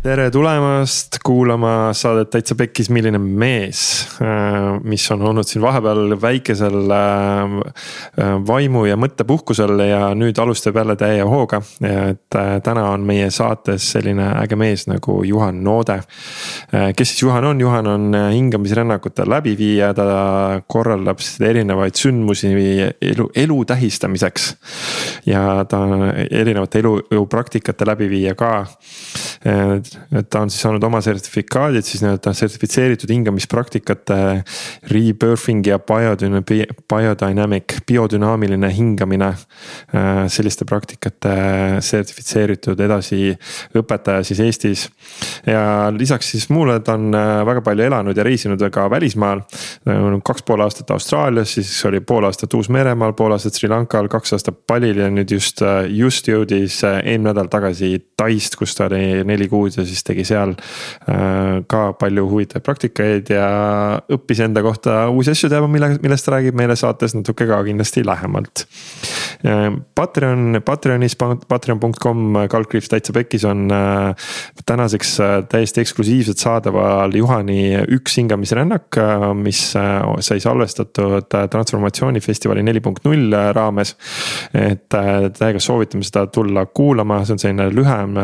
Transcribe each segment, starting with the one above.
tere tulemast kuulama saadet Täitsa Pekkis, milline mees, äh, mis on olnud siin vahepeal väikesel äh, äh, vaimu ja mõttepuhkusel ja nüüd alustab jälle täie hooga. et täna on meie saates selline äge mees nagu Juhan Noode. kes siis Juhan on, Juhan on hingamisrännakute läbiviija, ta korraldab erinevaid sündmusi elu, elu tähistamiseks. ja ta on erinevate elupraktikate läbiviija ka et ta on siis saanud oma sertifikaadid siis nii-öelda sertifitseeritud hingamispraktikate. Rebirthing ja biodynamic, biodünaamiline hingamine. Äh, selliste praktikate sertifitseeritud edasiõpetaja siis Eestis. ja lisaks siis muule ta on äh, väga palju elanud ja reisinud ka välismaal. kaks pool aastat Austraalias, siis oli pool aastat Uus-Meremaal, pool aastat Sri Lankal, kaks aastat Balil ja nüüd just, äh, just jõudis eelmine nädal tagasi Taist, kus ta oli neli kuud ja siis tegi seal äh, ka palju huvitavaid praktikaid ja õppis enda kohta uusi asju teadma, mille, millest ta räägib meile saates natuke ka kindlasti lähemalt. Äh, Patreon, Patreonis, patreon.com kaldkriips täitsa pekkis on äh, tänaseks täiesti eksklusiivselt saadaval Juhani üks hingamisrännak, mis sai salvestatud transformatsioonifestivali neli punkt null raames. et täiega soovitame seda tulla kuulama, see on selline lühem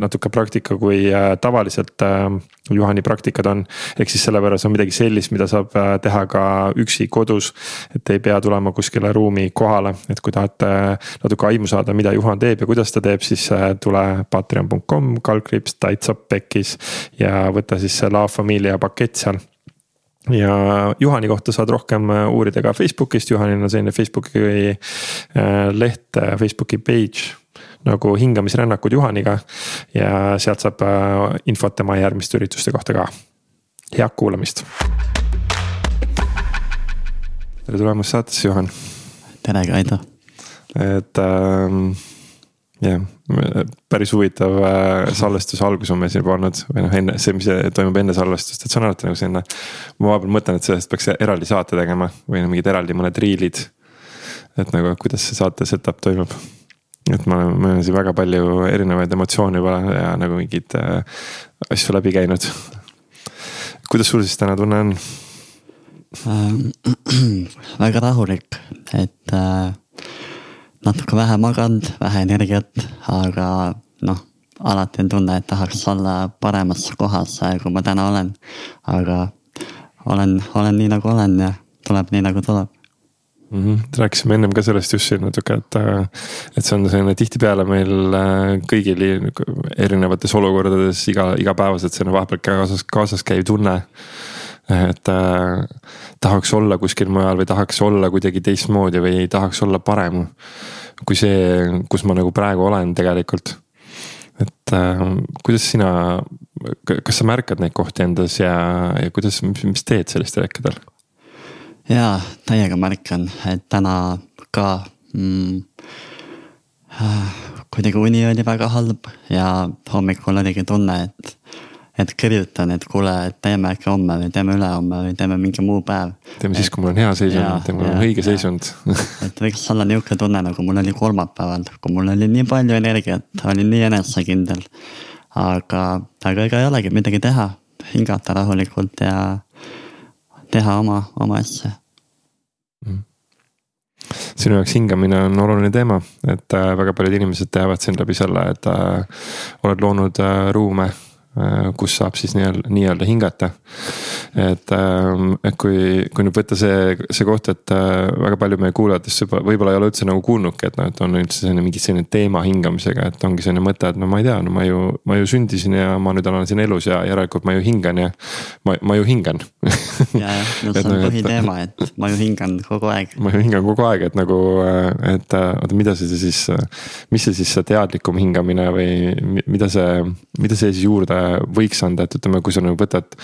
natuke praktika kui tavaliselt äh, Juhani praktikad on. ehk siis sellepärast on midagi sellist, mida saab äh, teha ka üksi kodus. et ei pea tulema kuskile ruumi kohale, et kui tahate natuke aimu saada, mida Juhan teeb ja kuidas ta teeb, siis äh, tule patreon.com kaldkriips täitsa pekkis ja võta siis see La Familia pakett seal ja Juhani kohta saad rohkem uurida ka Facebookist, Juhanil on selline Facebooki leht, Facebooki page nagu hingamisrännakud Juhaniga. ja sealt saab äh, infot tema järgmiste ürituste kohta ka. head kuulamist. tere tulemast saatesse, Juhan. tere, Kaido. Et ähm, jah, päris huvitav äh, salvestuse algus on meil siin pannud või noh, enne see, mis toimub enne salvestust, et see on alati nagu selline. ma vahepeal mõtlen, et sellest peaks eraldi saate tegema või no mingid eraldi mõned reel'id. et nagu, kuidas see saate setup toimub et ma olen, ma olen siin väga palju erinevaid emotsioone juba ja nagu mingeid äh, asju läbi käinud. kuidas sul siis täna tunne on äh,? väga rahulik, et äh, natuke vähe maganud, vähe energiat, aga noh, alati on tunne, et tahaks olla paremas kohas, kui ma täna olen. aga olen, olen nii nagu olen ja tuleb nii nagu tuleb mm. -hmm. rääkisime ennem ka sellest just siin natuke, et, äh, et see on selline tihtipeale meil äh, kõigil erinevates olukordades iga, igapäevaselt selline vahepeal kaasas, kaasas käiv tunne. Et äh, tahaks olla kuskil mujal või tahaks olla kuidagi teistmoodi või tahaks olla parem. kui see, kus ma nagu praegu olen tegelikult. et äh, kuidas sina, kas sa märkad neid kohti endas ja, ja kuidas, mis teed sellistel hetkedel? jaa, täiega märkan, et täna ka mm, äh, kuidagi uni oli väga halb ja hommikul oligi tunne, et, et kirjutan, et kuule, et teeme äkki homme või teeme ülehomme või teeme mingi muu päev. teeme siis, kui mul on hea seisund, kui mul on õige seisund. Et võiks olla nihuke tunne, nagu mul oli kolmapäeval, kui mul oli nii palju energiat, olin nii enesekindel. aga, aga ega ei olegi midagi teha, hingata rahulikult ja teha oma, oma asja. Mm. Sinu jaoks hingamine on oluline teema, et äh, väga paljud inimesed teavad sind läbi selle, et äh, oled loonud äh, ruume kus saab siis nii-öelda, nii-öelda hingata. et, ähm, et kui, kui nüüd võtta see, see koht, et äh, väga palju meie kuulajatest võib-olla ei ole üldse nagu kuulnudki, et noh, et on üldse selline mingi selline teema hingamisega, et ongi selline mõte, et no ma ei tea, no ma ju, ma ju sündisin ja ma nüüd olen siin elus ja järelikult ma ju hingan ja ma, ma ju hingan ja, jah, no see on nagu, põhiteema, et ma ju hingan kogu aeg. ma ju hingan kogu aeg, et nagu, et oota, mida see siis, mis see siis see teadlikum hingamine või mida see, mida see siis juurde võiks anda, et ütleme, kui sa nagu võtad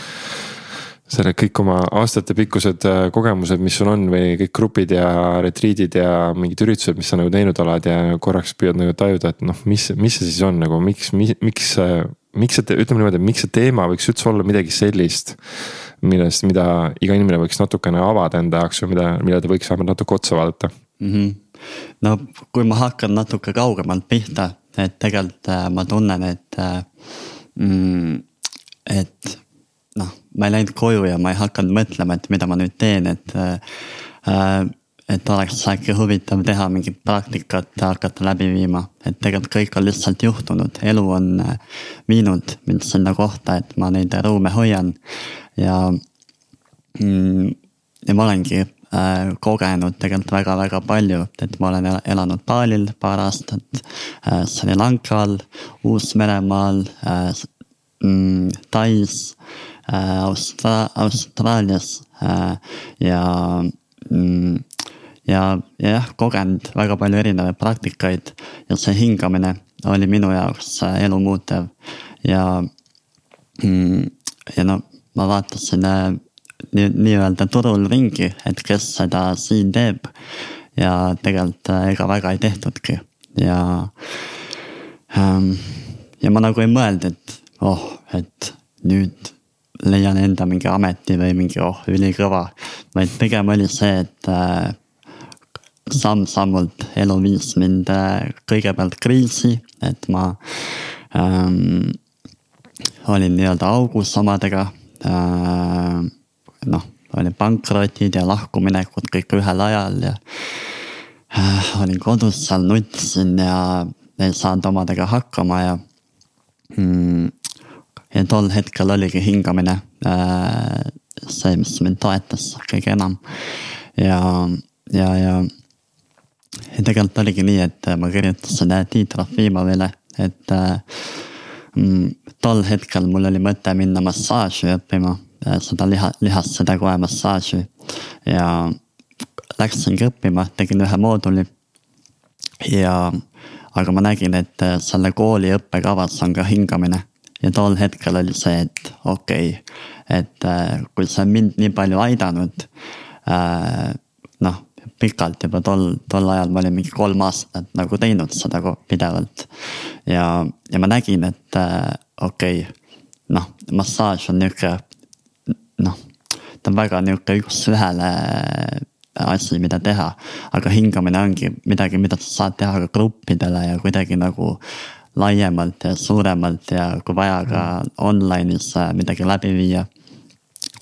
selle kõik oma aastatepikkused äh, kogemused, mis sul on või kõik grupid ja retriidid ja mingid üritused, mis sa nagu teinud oled ja korraks püüad nagu tajuda, et noh, mis, mis see siis on nagu, miks, miks, miks see, ütleme niimoodi, miks see teema võiks üldse olla midagi sellist. millest, mida iga inimene võiks natukene avada enda jaoks või mida, millele ta võiks vähemalt natuke otsa vaadata mm. -hmm. no kui ma hakkan natuke kaugemalt pihta, et tegelikult äh, ma tunnen, et äh, mm,, et noh, ma ei läinud koju ja ma ei hakanud mõtlema, et mida ma nüüd teen, et äh, et oleks äkki huvitav teha mingit praktikat hakata läbi viima, et tegelikult kõik on lihtsalt juhtunud, elu on äh, viinud mind sinna kohta, et ma neid ruume hoian ja mm,. ja ma olengi äh, kogenud tegelikult väga-väga palju, et ma olen elanud Balil paar aastat äh,, Sri Lankal, Uus-Meremaal äh,, mm, Tais äh,, Austra-, Austraalias äh, ja mm, ja, ja jah, kogenud väga palju erinevaid praktikaid ja see hingamine oli minu jaoks elu muutev ja mm,. ja no ma vaatasin äh, nii-öelda nii turul ringi, et kes seda siin teeb. ja tegelikult äh, ega väga ei tehtudki ja ähm,. ja ma nagu ei mõelnud, et oh, et nüüd leian enda mingi ameti või mingi oh ülikõva. vaid pigem oli see, et äh, samm-sammult elu viis mind äh, kõigepealt kriisi, et ma ähm, olin nii-öelda augus omadega äh,. Noh, olid pankrotid ja lahkuminekud kõik ühel ajal ja äh, olin kodus seal, nutisin ja ei saanud omadega hakkama ja mm,. ja tol hetkel oligi hingamine äh, see, mis mind toetas kõige enam ja, ja, ja ja tegelikult oligi nii, et ma kirjutasin äh, Tiit Rafimovile, et äh, mm, tol hetkel mul oli mõte minna massaaži õppima, seda liha, lihassede koe massaaži. ja läksingi õppima, tegin ühe mooduli. ja, aga ma nägin, et selle kooli õppekavas on ka hingamine ja tol hetkel oli see, et okei okay,, et kui see on mind nii palju aidanud. noh, pikalt juba tol, tol ajal ma olin mingi kolm aastat nagu teinud seda pidevalt. ja, ja ma nägin, et äh, okei okay,, noh, massaaž on nihuke, noh, ta on väga nihuke üks-ühele asi, mida teha. aga hingamine ongi midagi, mida sa saad teha ka gruppidele ja kuidagi nagu laiemalt ja suuremalt ja kui vaja ka online'is äh, midagi läbi viia.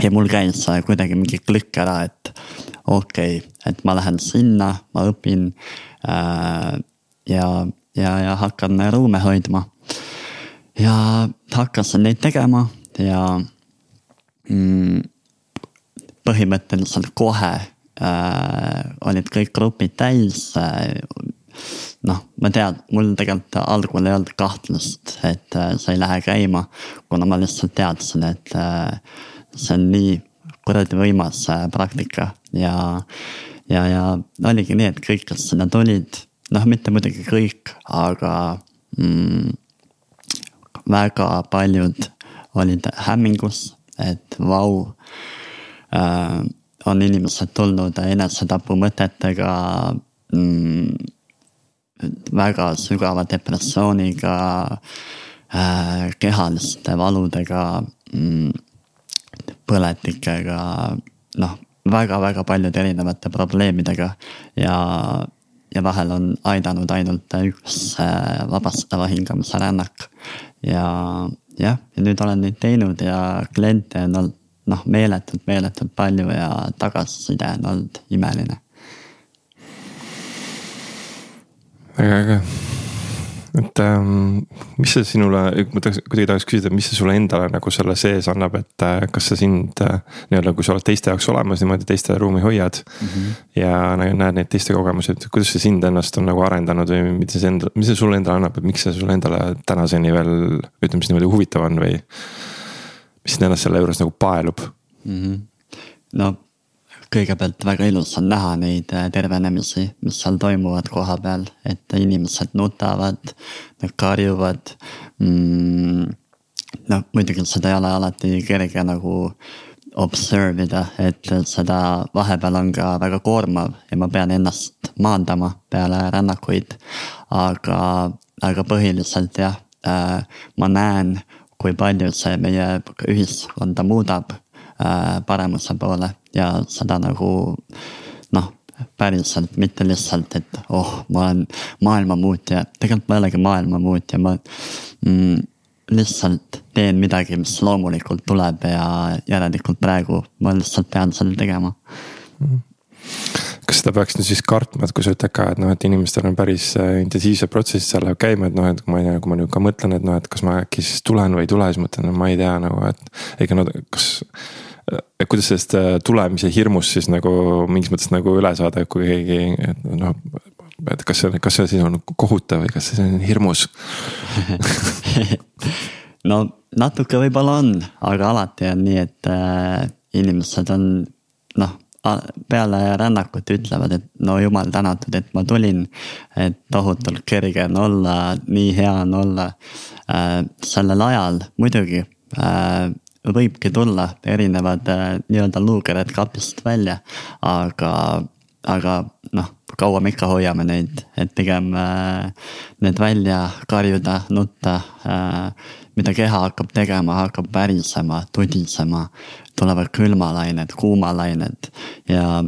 ja mul käis äh, kuidagi mingi klikk ära, et okei okay,, et ma lähen sinna, ma õpin äh,. ja, ja, ja hakkan ruume hoidma. ja hakkasin neid tegema ja põhimõtteliselt kohe äh, olid kõik grupid täis äh, noh, ma tean, mul tegelikult algul ei olnud kahtlust, et äh, see ei lähe käima, kuna ma lihtsalt teadsin, et äh, see on nii kuradi võimas äh, praktika. Ja, ja, ja oligi nii, et kõik, kes sinna tulid, noh, mitte muidugi kõik, aga mm, väga paljud olid hämmingus, et vau äh,. on inimesed tulnud enesetapumõtetega mm, väga sügava depressiooniga äh,, kehaliste valudega mm, põletikega, noh, väga-väga paljude erinevate probleemidega ja, ja vahel on aidanud ainult üks äh, vabastava hingamise rännak. ja jah, ja nüüd olen neid teinud ja kliente on olnud noh, meeletult, meeletult palju ja tagasiside on olnud imeline. väga äge et ähm, mis see sinule, ma tahaks kuidagi tahaks küsida, mis see sulle endale nagu selle sees annab, et äh, kas see sind äh, nii-öelda, kui sa oled teiste jaoks olemas niimoodi, teiste ruumi hoiad mm. -hmm. ja näed neid teiste kogemusi, et kuidas see sind ennast on nagu arendanud või mida see enda, mis see sulle endale annab, et miks see sulle endale tänaseni veel ütleme siis niimoodi huvitav on või. mis sind ennast selle juures nagu paelub mm? -hmm. no kõigepealt väga ilus on näha neid äh, tervenemisi, mis seal toimuvad koha peal, et inimesed nutavad, nad karjuvad mm,. noh, muidugi seda ei ole alati kerge nagu observe ida, et seda vahepeal on ka väga koormav ja ma pean ennast maandama peale rännakuid. aga, aga põhiliselt jah äh,, ma näen, kui palju see meie ühiskonda muudab äh, paremuse poole ja seda nagu noh, päriselt, mitte lihtsalt, et oh, ma olen maailma muutja, tegelikult ma ei olegi maailma muutja, ma mm,. lihtsalt teen midagi, mis loomulikult tuleb ja järelikult praegu ma lihtsalt pean selle tegema kas seda peaks nüüd siis kartma, et kui sa ütled ka, et noh, et inimestel on päris äh, intensiivsed protsessid seal läheb käima, et noh, et ma ei tea, kui ma nüüd ka mõtlen, et noh, et kas ma äkki siis tulen või ei tule, siis mõtlen, no ma ei tea nagu, et. ega nad, kas, kuidas sellest äh, tulemise hirmust siis nagu mingis mõttes nagu üle saada, kui keegi, noh. et kas see, kas see siis on kohutav või kas see on hirmus no natuke võib-olla on, aga alati on nii, et äh, inimesed on noh peale rännakut ütlevad, et no jumal tänatud, et ma tulin. et tohutult kerge on olla, nii hea on olla äh, sellel ajal muidugi äh, võibki tulla erinevad äh, nii-öelda luukered kapist välja, aga, aga noh, kaua me ikka hoiame neid, et pigem äh, need välja karjuda, nutta äh, mida keha hakkab tegema, hakkab värisema, tudisema, tulevad külmalained, kuumalained ja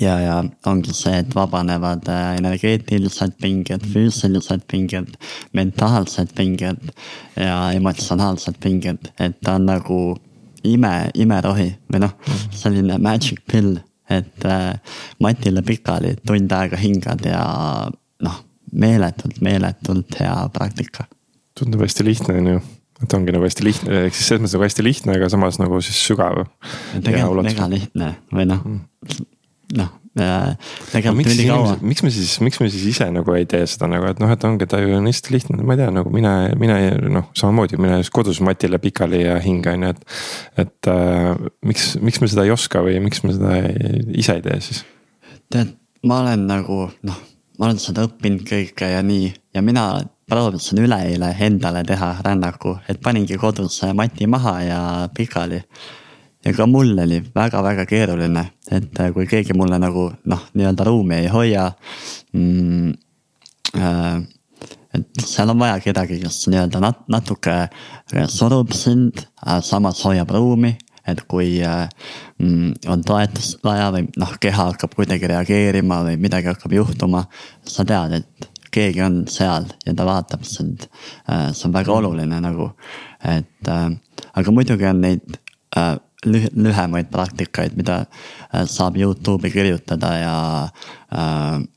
ja, ja ongi see, et vabanevad äh, energeetilised pinged, füüsilised pinged, mentaalsed pinged ja emotsionaalsed pinged, et ta on nagu ime, imerohi või noh, selline magic pill, et äh, Matile pikali tund aega hingad ja noh, meeletult, meeletult hea praktika tundub hästi lihtne, on ju. et ongi nagu hästi lihtne, ehk siis selles mõttes nagu hästi lihtne, aga samas nagu siis sügav. tegelikult mega lihtne või noh mm., noh tegelikult no, ülikaua. miks me siis, miks me siis ise nagu ei tee seda nagu, et noh, et ongi, ta ju on hästi lihtne, ma ei tea, nagu mine, mine noh, samamoodi mine kodus matile pikali ja hinga on ju, et. et äh, miks, miks me seda ei oska või miks me seda ei, ise ei tee siis? tead, ma olen nagu noh, ma olen seda õppinud kõike ja nii ja mina proovisin üleeile endale teha rännaku, et paningi kodus mati maha ja pikali. Ja ka mul oli väga-väga keeruline, et äh, kui keegi mulle nagu noh, nii-öelda ruumi ei hoia mm,. Äh, et seal on vaja kedagi, kes nii-öelda nat-, natuke surub sind, samas hoiab ruumi et kui äh, mm, on toetust vaja või noh, keha hakkab kuidagi reageerima või midagi hakkab juhtuma. sa tead, et keegi on seal ja ta vaatab sind. Äh, see on väga mm. oluline nagu, et äh, aga muidugi on neid äh, lühemaid praktikaid, mida saab Youtube'i kirjutada ja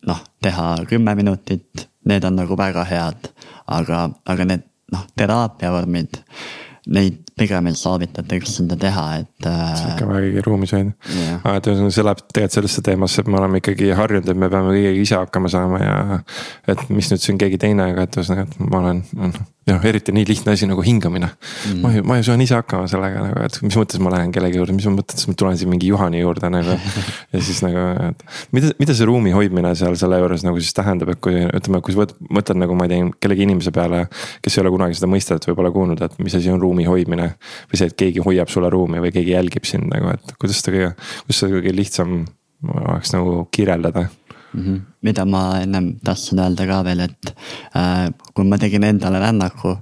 noh, teha kümme minutit, need on nagu väga head. aga, aga need noh, teraapia vormid neid pigem ei soovitata üksinda teha, et. see on ikka väga ruumis on ju. aga et ühesõnaga see läheb tegelikult sellesse teemasse, et me oleme ikkagi harjunud, et me peame kõigega ise hakkama saama ja. et mis nüüd siin keegi teine, aga et ühesõnaga, et ma olen noh eriti nii lihtne asi nagu hingamine mm.. ma ju, ma ju saan ise hakkama sellega nagu, et mis mõttes ma lähen kellegi juurde, mis mõttes ma tulen siin mingi Juhani juurde nagu. ja siis nagu, et mida, mida see ruumi hoidmine seal selle juures nagu siis tähendab, et kui ütleme, kui sa mõtled nagu ma ei tea, kellegi inimese peale. kes ei ole kunagi seda mõistet võib-olla kuulnud, et mis asi on ruumi hoidmine. Või see, et keegi hoiab sulle ruumi või keegi jälgib sind nagu, et kuidas seda kõige, kuidas seda kõige lihtsam oleks nagu kirjeldada mm. -hmm. mida ma ennem tahtsin öelda ka veel, et äh, kui ma tegin endale rännaku,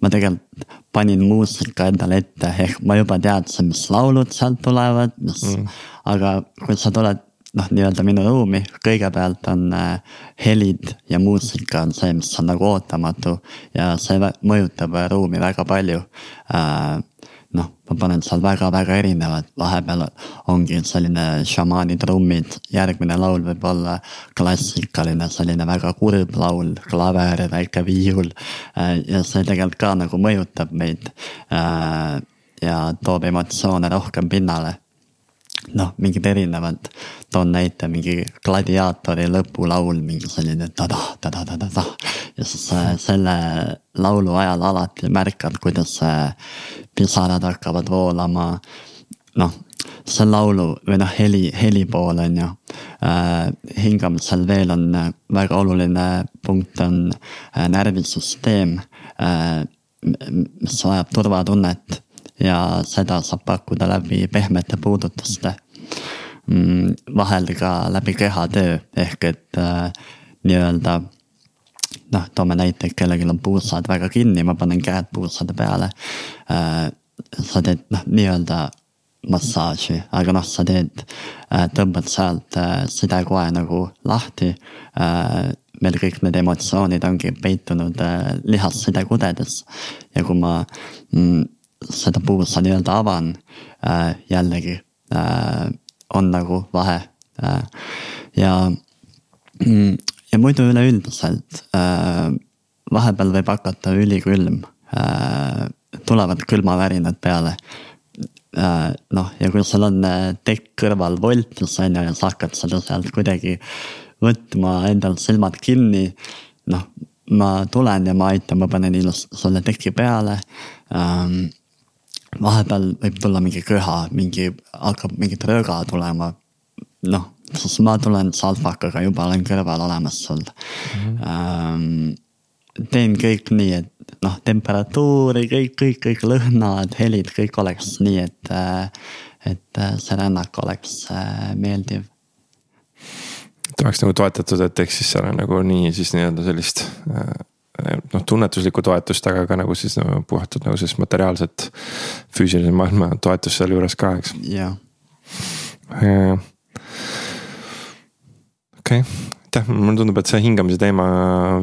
ma tegelikult panin muusika endale ette, ehk ma juba teadsin, mis laulud sealt tulevad, mis mm., aga kui sa tuled noh, nii-öelda minu ruumi, kõigepealt on äh, helid ja muusika on see, mis on nagu ootamatu ja see mõjutab ruumi väga palju. Äh, noh, ma panen seal väga-väga erinevad, vahepeal ongi selline šamaani trummid, järgmine laul võib olla klassikaline, selline väga kurb laul, klaver, väike viiul. Äh, ja see tegelikult ka nagu mõjutab meid äh, ja toob emotsioone rohkem pinnale noh, mingid erinevad, toon näite mingi gladiaatori lõpulaul, mingi selline tada, tada, tada, tada. ja siis äh, selle laulu ajal alati märkad, kuidas äh, pisarad hakkavad voolama. noh, see laulu või noh, heli, heli pool on ju äh,. hingamisel veel on väga oluline punkt on närvisüsteem mis vajab turvatunnet ja seda saab pakkuda läbi pehmete puudutuste. Mm, vahel ka läbi kehatöö ehk et äh, nii-öelda noh, toome näite, et kellelgi on puusad väga kinni, ma panen käed puusade peale äh,. sa teed noh, nii-öelda massaaži, aga noh, sa teed äh,, tõmbad sealt sidekoe nagu lahti meil kõik need emotsioonid ongi peitunud äh, lihassidegudedes. ja kui ma mm, seda puusa nii-öelda avan äh,, jällegi äh, on nagu vahe äh, ja mm, ja muidu üleüldiselt äh, vahepeal võib hakata ülikülm äh,, tulevad külmavärinad peale äh,. noh, ja kui sul on äh, tekk kõrval voltis on ju ja sa hakkad seda sealt kuidagi võtma endal silmad kinni. noh, ma tulen ja ma aitan, ma panen ilusti sulle teki peale ähm,. Vahepeal võib tulla mingi köha, mingi, hakkab mingit röga tulema. noh siis ma tulen salvakaga juba olen kõrval olemas sul mm. -hmm. Ähm, teen kõik nii, et noh, temperatuuri, kõik, kõik, kõik lõhnad, helid, kõik oleks nii, et, et see rännak oleks äh, meeldiv. et oleks nagu toetatud, et teeks siis seal nagu nii siis nii-öelda sellist äh, noh, tunnetuslikku toetust, aga ka nagu siis nagu puhtalt nagu sellist materiaalset, füüsilise maailma toetust sealjuures ka, eks. jah ja okei okay., aitäh, mulle tundub, et see hingamise teema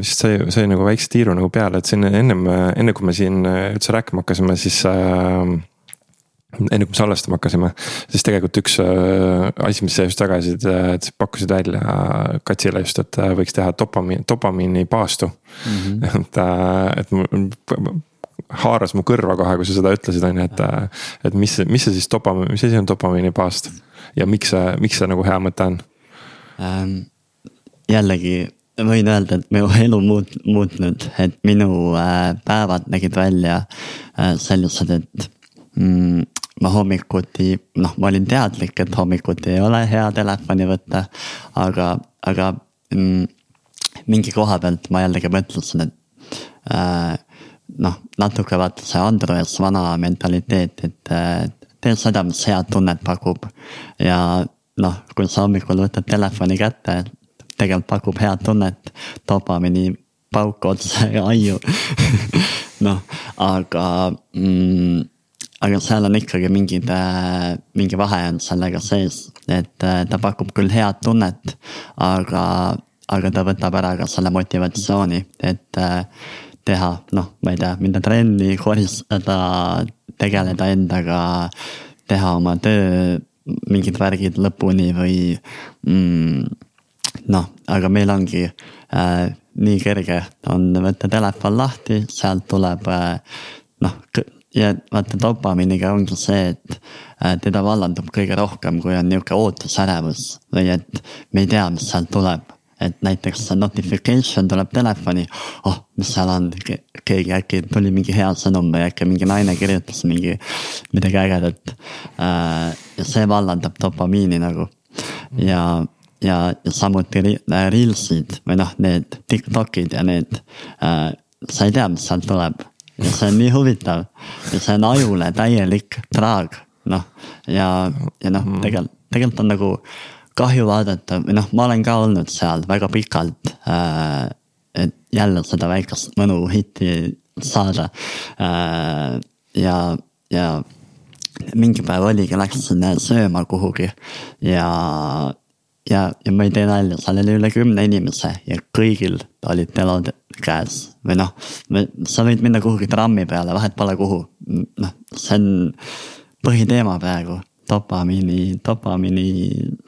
vist sai, sai nagu väikse tiiru nagu peale, et siin ennem, enne kui me siin üldse rääkima hakkasime, siis äh, enne kui me salvestama hakkasime, siis tegelikult üks äh, asi, mis sa just jagasid, et pakkusid välja Katsile just, et võiks teha dopamiini, dopamiini paastu mm. -hmm. et, äh, et mul haaras mu kõrva kohe, kui sa seda ütlesid, on ju, et, et mis, mis see siis dopamiin, mis asi on dopamiini paast ja miks see, miks see nagu hea mõte on ähm,? jällegi võin öelda, et minu elu muut-, muutnud, et minu äh, päevad nägid välja äh, sellised, et mm, ma hommikuti, noh, ma olin teadlik, et hommikuti ei ole hea telefoni võtta. aga, aga mm, mingi koha pealt ma jällegi mõtlesin, et äh, noh, natuke vaata see Androes vana mentaliteet, et äh, tee seda, mis head tunnet pakub. ja noh, kui sa hommikul võtad telefoni kätte, tegelikult pakub head tunnet, dopamiini pauk otse aiu noh, aga mm, aga seal on ikkagi mingid, äh, mingi vahe on sellega sees, et äh, ta pakub küll head tunnet, aga, aga ta võtab ära ka selle motivatsiooni, et äh, teha, noh, ma ei tea, minna trenni, koristada, tegeleda endaga, teha oma töö, mingid värgid lõpuni või mm, noh, aga meil ongi äh, nii kerge on võtta telefon lahti, sealt tuleb äh, noh, ja vaata dopamiiniga ongi see, et äh, teda vallandub kõige rohkem, kui on nihuke ootusärevus või et me ei tea, mis sealt tuleb et näiteks notification tuleb telefoni, oh, mis seal on, keegi äkki tuli mingi hea sõnum või äkki mingi naine kirjutas mingi midagi ägedat. Äh, ja see vallandab dopamiini nagu ja ja, ja samuti äh, Reelsid või noh, need Tiktokid ja need äh,. sa ei tea, mis sealt tuleb ja see on nii huvitav ja see on ajule täielik traag, noh. ja, ja noh, mm. tegelikult, tegelikult on nagu kahju vaadata või noh, ma olen ka olnud seal väga pikalt äh,. et jälle seda väikest mõnuhitti saada äh,. ja, ja mingi päev oligi, läksin sööma kuhugi ja ja, ja ma ei tee nalja, seal oli üle kümne inimese ja kõigil olid telod käes või noh, sa võid minna kuhugi trammi peale, vahet pole kuhu. noh, see on põhiteema praegu, dopamiini, dopamiini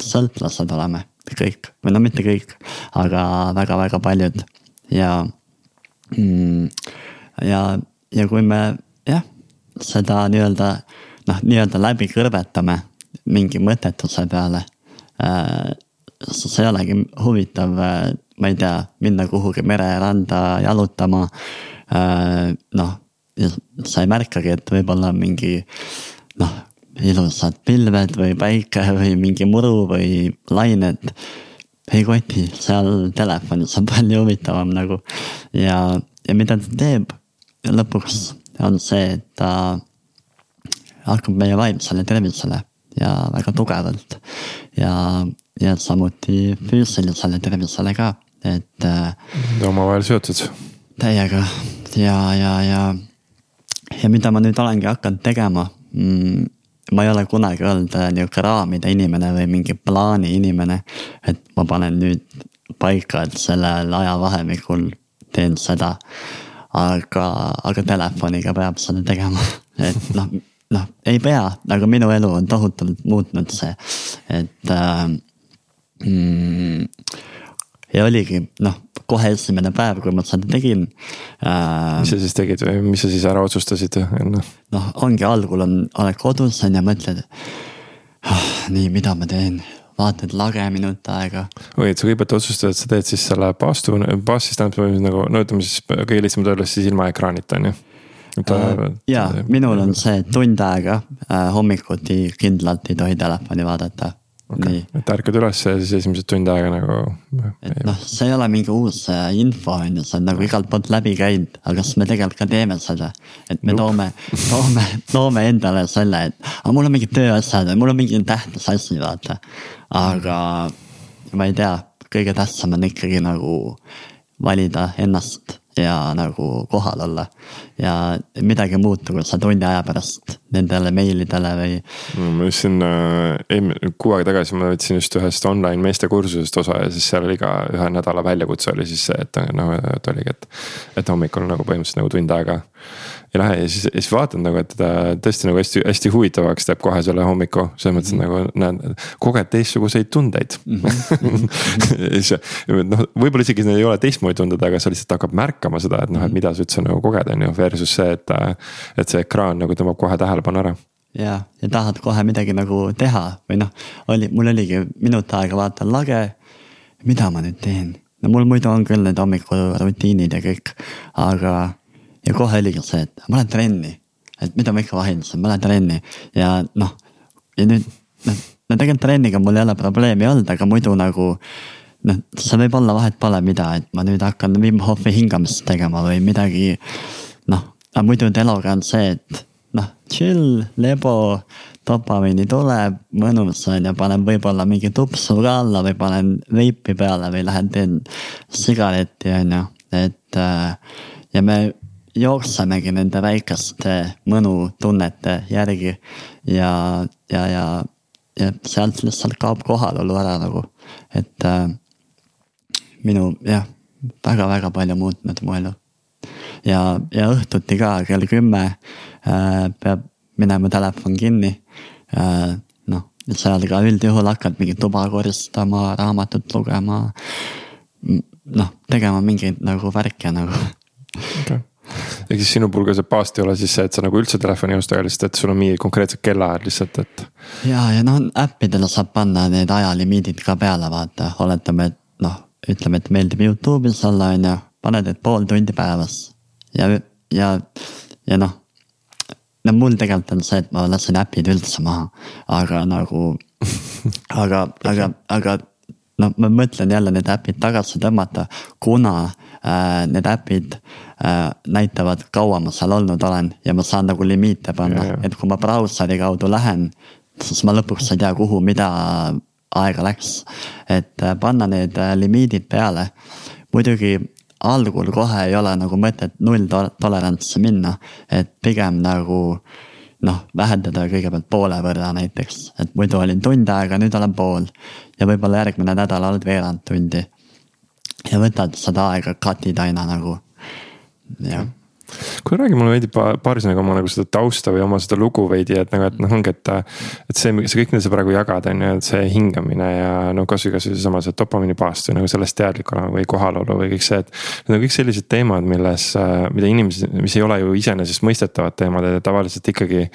sõltlased oleme kõik või no mitte kõik, aga väga-väga paljud ja mm,. ja, ja kui me jah, seda nii-öelda noh, nii-öelda läbi kõrvetame mingi mõttetuse peale äh, see ei olegi huvitav, äh, ma ei tea, minna kuhugi mereranda jalutama. Äh, noh, sa ei märkagi, et võib-olla mingi noh, ilusad pilved või päike või mingi muru või lained. ei koti, seal telefonis on palju huvitavam nagu ja, ja mida ta teeb lõpuks on see, et ta hakkab meie vaimsele tervisele ja väga tugevalt ja ja samuti füüsilisele tervisele ka, et. Äh, omavahel seotud. täiega ja, ja, ja, ja mida ma nüüd olengi hakanud tegema mm, ma ei ole kunagi olnud äh, nihuke raamide inimene või mingi plaani inimene. et ma panen nüüd paika, et sellel ajavahemikul teen seda. aga, aga telefoniga peab seda tegema, et noh, noh, ei pea, aga minu elu on tohutult muutnud see, et äh, ja oligi noh, kohe esimene päev, kui ma seda tegin äh,. mis sa siis tegid või mis sa siis ära otsustasid noh? noh, ongi algul on, oled kodus on ju, mõtled oh,. nii, mida ma teen, vaatad lage minut aega. oi, et sa kõigepealt otsustad, et sa teed siis selle baastu, baas siis tähendab nagu, no ütleme siis kõige lihtsamalt öeldes siis ilma ekraanita on ju äh,. ja minul on see tund aega äh, hommikuti kindlalt ei tohi telefoni vaadata okay.. et ärkad üles ja siis esimesed tund aega nagu. et noh, see ei ole mingi uus äh, info on ju, see on nagu igalt poolt läbi käinud, aga kas me tegelikult ka teeme seda. et me Lup. toome, toome, toome endale selle, et aga mul on mingid tööasjad või mul on mingi tähtis asi, vaata. aga ma ei tea, kõige tähtsam on ikkagi nagu valida ennast ja nagu kohal olla. ja midagi ei muutu, kui sa tunni aja pärast nendele meilidele või. ma just äh, kuu aega tagasi ma võtsin just ühest online meestekursusest osa ja siis seal oli ka ühe nädala väljakutse oli siis see, et noh, et oligi, et. et hommikul nagu põhimõtteliselt nagu tund aega ei lähe ja siis, ja siis vaatad nagu, et ta tõesti nagu hästi, hästi huvitavaks teeb kohe selle hommiku. selles mõttes mm -hmm. nagu näed, koged teistsuguseid tundeid mm. -hmm. ja siis noh, võib-olla isegi need ei ole teistmoodi tunded, aga sa lihtsalt hakkad märkama seda, et noh, et mida sa üldse nagu koged, on ju, versus see, et. et see ekraan nagu tõmbab kohe tähelepanu ära ja, ja tahad kohe midagi nagu teha või noh, oli, mul oligi minut aega vaatan lage. mida ma nüüd teen? no mul muidu on küll need hommikurutiinid ja kõik, aga ja kohe oligi see, et ma lähen trenni. et mida ma ikka vaidlesin, ma lähen trenni ja noh, ja nüüd noh, no tegelikult trenniga mul ei ole probleemi olnud, aga muidu nagu. noh, see võib olla vahet pole mida, et ma nüüd hakkan Wim Hofi hingamist tegema või midagi. noh, aga muidu teloga on see, et noh, chill, lebo, dopamiini tuleb, mõnus on ja panen võib-olla mingi tupsu ka alla või panen veipi peale või lähen teen sigareti, on ju, et. Äh, ja me jooksemegi nende väikeste mõnutunnete järgi ja, ja, ja, ja sealt lihtsalt kaob kohalolu ära nagu, et äh, minu jah, väga-väga palju muutnud mu elu. ja, ja õhtuti ka kell kümme äh, peab minema telefon kinni äh,. noh, seal ka üldjuhul hakkad mingit tuba koristama, raamatut lugema. noh, tegema mingeid nagu värke nagu okay ehk siis sinu puhul ka see baast ei ole siis see, et sa nagu üldse telefoni ei osta, aga lihtsalt, et sul on mingi konkreetsed kellaajad lihtsalt, et. ja, ja noh äppidele saab panna need ajalimiidid ka peale, vaata, oletame, et noh, ütleme, et meeldib Youtube'is olla, on ju, paned, et pool tundi päevas. ja, ja, ja noh. no mul tegelikult on see, et ma lasen äpid üldse maha, aga nagu aga, aga, aga noh, ma mõtlen jälle need äpid tagasi tõmmata, kuna need äpid äh, näitavad, kaua ma seal olnud olen ja ma saan nagu limiite panna, et kui ma brauseri kaudu lähen, siis ma lõpuks ei tea, kuhu, mida aega läks. et äh, panna need äh, limiidid peale. muidugi algul kohe ei ole nagu mõtet null tolerantsi minna, et pigem nagu äh, noh, vähendada kõigepealt poole võrra näiteks, et muidu olin tund aega, nüüd olen pool. ja võib-olla järgmine nädal oled veerand tundi. Ja võtad seda aega, cut'id aina nagu, jah kuule, räägi mulle veidi paari sõnaga oma nagu seda tausta või oma seda lugu veidi, et nagu, et noh, ongi, et. et see, see kõik, mida sa praegu jagad, on ju, et see hingamine ja no kasvõi, kasvõi seesama see dopamiini paast või nagu sellest teadlik olema või kohalolu või kõik see, et. Need on kõik sellised teemad, milles, mida inimesed, mis ei ole ju iseenesestmõistetavad teemad ja tavaliselt ikkagi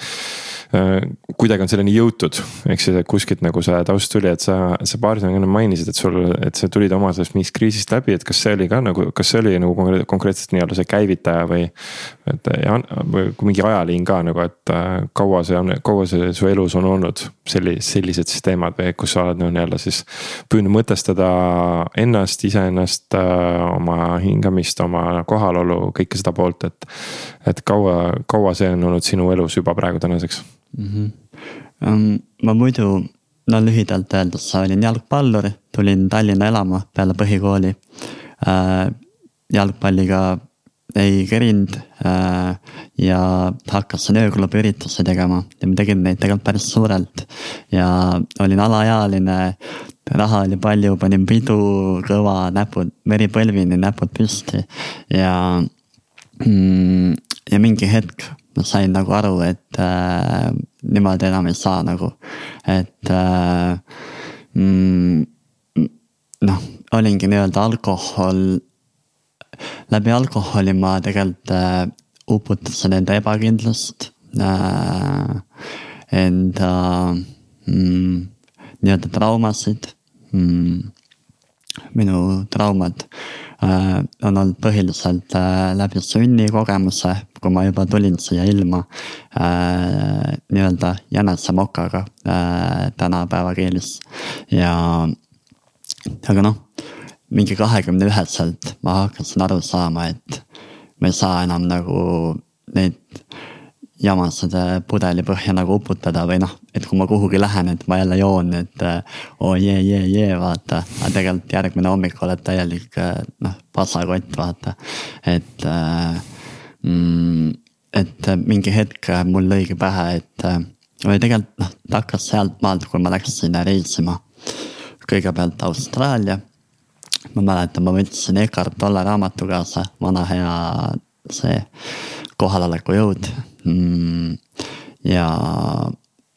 Äh, kuidagi on selleni jõutud, ehk siis, kuskilt nagu see taust tuli, et sa, sa paari sõnaga enne mainisid, et sul, et sa tulid oma sellest mingist kriisist läbi, et kas see oli ka nagu, kas see oli nagu konkreetselt nii-öelda see käivitaja või. Et ja, või mingi ajaliin ka nagu, et äh, kaua see on, kaua see su elus on olnud selli-, sellised siis teemad või kus sa oled no nii-öelda siis. püüdnud mõtestada ennast, iseennast, äh, oma hingamist, oma kohalolu, kõike seda poolt, et. et kaua, kaua see on olnud sinu elus juba praegu tänaseks mm. -hmm. Um, ma muidu, no lühidalt öeldes olin jalgpallur, tulin Tallinna elama peale põhikooli uh,. jalgpalliga ei kerinud äh, ja hakkasin ööklubi üritusi tegema ja ma tegin neid tegelikult päris suurelt. ja olin alaealine, raha oli palju, panin pidu kõva, näpud, veri põlvini, näpud püsti ja mm,. ja mingi hetk ma sain nagu aru, et äh, niimoodi enam ei saa nagu, et äh, mm, noh, olingi nii-öelda alkohol läbi alkoholi ma tegelikult äh, uputasin enda ebakindlust äh,. Enda mm, nii-öelda traumasid mm,. minu traumad äh, on olnud põhiliselt äh, läbi sünnikogemuse, kui ma juba tulin siia ilma äh, nii-öelda jänesemokaga äh, tänapäeva keeles ja aga noh mingi kahekümne üheselt ma hakkasin aru saama, et ma ei saa enam nagu neid jamasid pudeli põhja nagu uputada või noh, et kui ma kuhugi lähen, et ma jälle joon, et oo oh, jee, jee, jee, vaata. aga tegelikult järgmine hommik oled täielik noh, pasakott, vaata. et mm,, et mingi hetk mul lõigi pähe, et või tegelikult noh, ta hakkas sealt maalt, kui ma läksin reisima. kõigepealt Austraalia ma mäletan, ma võtsin Eckart Tolle raamatu kaasa, vana hea see kohaloleku jõud mm,. ja,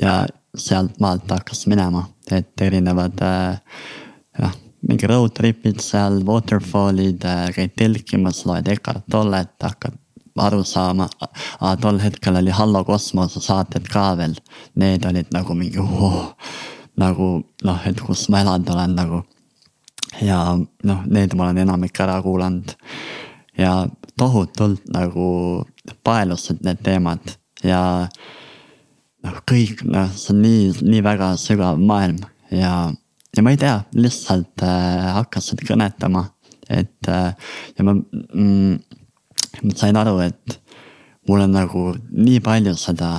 ja sealt maalt hakkas minema, et erinevad jah, mingi road trip'id seal, waterfall'id äh,, käid telkimas, loed Eckart Tollet, hakkad aru saama. tol hetkel oli Hallo kosmose saated ka veel, need olid nagu mingi oh, nagu noh, et kus ma elanud olen nagu ja noh, need ma olen enamik ära kuulanud. ja tohutult nagu paelusid need teemad ja noh, kõik noh, see on nii, nii väga sügav maailm ja, ja ma ei tea, lihtsalt äh, hakkasid kõnetama, et äh, ja ma mm,, ma sain aru, et mul on nagu nii palju seda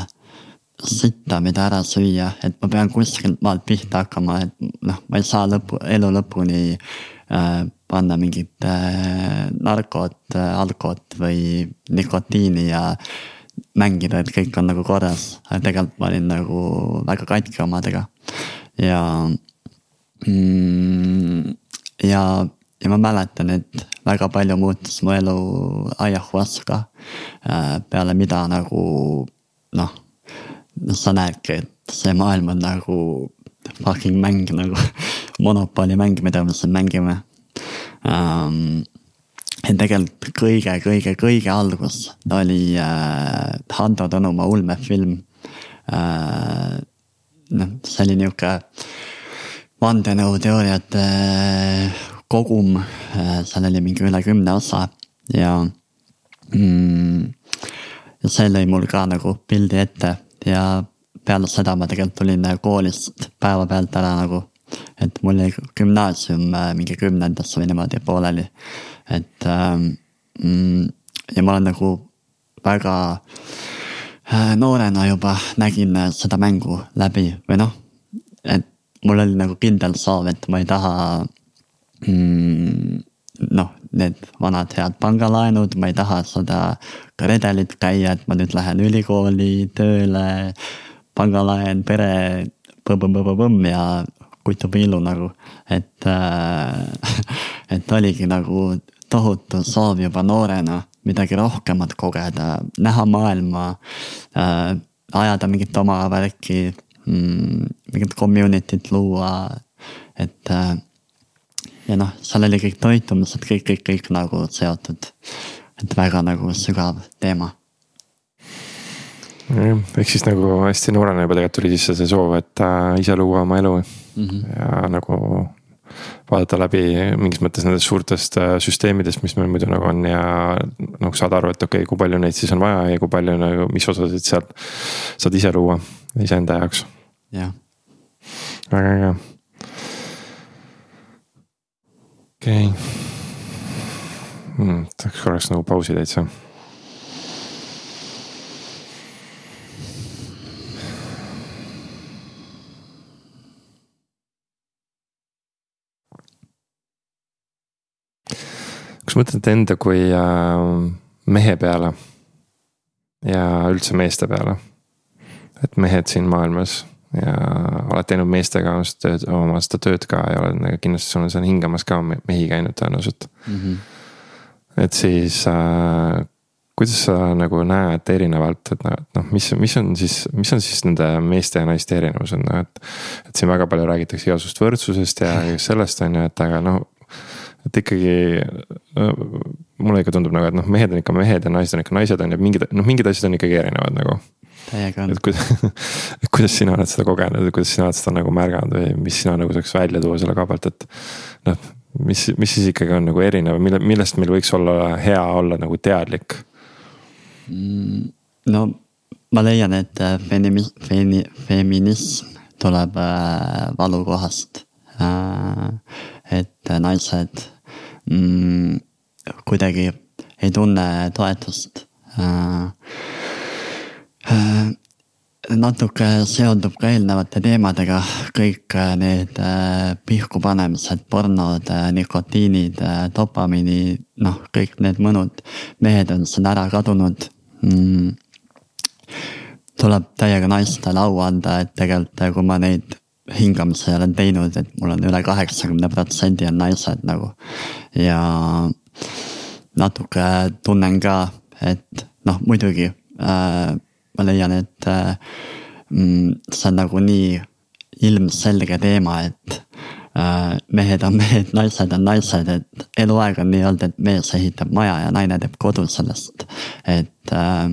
sitta, mida ära süüa, et ma pean kuskilt maalt pihta hakkama, et noh, ma ei saa lõpu, elu lõpuni äh, panna mingit äh, narkot äh,, alkot või nikotiini ja mängida, et kõik on nagu korras. aga tegelikult ma olin nagu väga katki omadega ja mm,. ja, ja ma mäletan, et väga palju muutus mu elu ayahuasca äh, peale mida nagu noh, sa näedki, et see maailm on nagu fucking mäng nagu monopoli mäng, mida me siin mängime um,. ja tegelikult kõige, kõige, kõige algus oli äh, Hando Tõnumaa ulmefilm äh,. noh, see oli nihuke vandenõuteooriate äh, kogum äh,, seal oli mingi üle kümne osa ja mm, see lõi mul ka nagu pildi ette ja peale seda ma tegelikult tulin äh, koolist päevapealt ära nagu. et mul jäi gümnaasium äh, mingi kümnendasse või niimoodi pooleli. et ähm, mm, ja ma olen nagu väga äh, noorena juba nägin seda mängu läbi või noh, et mul oli nagu kindel soov, et ma ei taha mm, noh, need vanad head pangalaenud, ma ei taha seda ka redelit käia, et ma nüüd lähen ülikooli tööle, pangalaen, pere, põmm-põmm-põmm ja kutu-pillu nagu, et äh,. et oligi nagu tohutu soov juba noorena midagi rohkemat kogeda, näha maailma äh,, ajada mingit oma värki mm,, mingit community't luua, et äh, ja noh, seal oli kõik toitumised, kõik, kõik, kõik nagu seotud. Et väga nagu sügav teema. ehk siis nagu hästi noorena juba tegelikult tuli sisse see soov, et äh, ise luua oma elu mm -hmm. ja nagu vaadata läbi mingis mõttes nendest suurtest äh, süsteemidest, mis meil muidu nagu on ja noh, saada aru, et okei okay,, kui palju neid siis on vaja ja kui palju nagu, mis osasid sealt saad ise luua iseenda jaoks. jah. väga äge okei okay. Hmm,. tahaks korraks nagu pausi täitsa. kas mõtled enda kui äh, mehe peale. ja üldse meeste peale. et mehed siin maailmas ja oled teinud meestega oma seda tööd ka ja oled nagu kindlasti sul on seal hingamas ka mehi käinud tõenäoliselt mm. -hmm. Et siis äh, kuidas sa nagu näed erinevalt, et noh, mis, mis on siis, mis on siis nende meeste ja naiste erinevused, noh et. et siin väga palju räägitakse igasugust võrdsusest ja sellest on ju, et aga noh et ikkagi no, mulle ikka tundub nagu, et noh, mehed on ikka mehed ja naised on ikka naised on ju, mingid noh, mingid asjad on ikkagi erinevad nagu. täiega on. et kuidas, kuidas sina oled seda kogenud, kuidas sina oled seda nagu märganud või mis sina nagu saaks välja tuua selle koha pealt, et. noh, mis, mis siis ikkagi on nagu erinev, mille, millest meil võiks olla hea olla nagu teadlik? Mm,? no ma leian, et äh, feminism, feminism tuleb äh, valukohast. Äh, et naised mm, kuidagi ei tunne toetust natuke seondub ka eelnevate teemadega kõik äh, need äh, pihku panemised, pornod, äh, nikotiinid, dopamiini, noh, kõik need mõnud. mehed on siin ära kadunud mm.. tuleb täiega naistele au anda, et tegelikult kui ma neid hingamisi olen teinud, et mul on üle kaheksakümne protsendi on naised nagu. ja natuke tunnen ka, et noh, muidugi äh, ma leian, et äh, mm, see on nagu nii ilmselge teema, et äh, mehed on mehed, naised on naised, et eluaeg on nii-öelda, et mees ehitab maja ja naine teeb kodu sellest. et äh,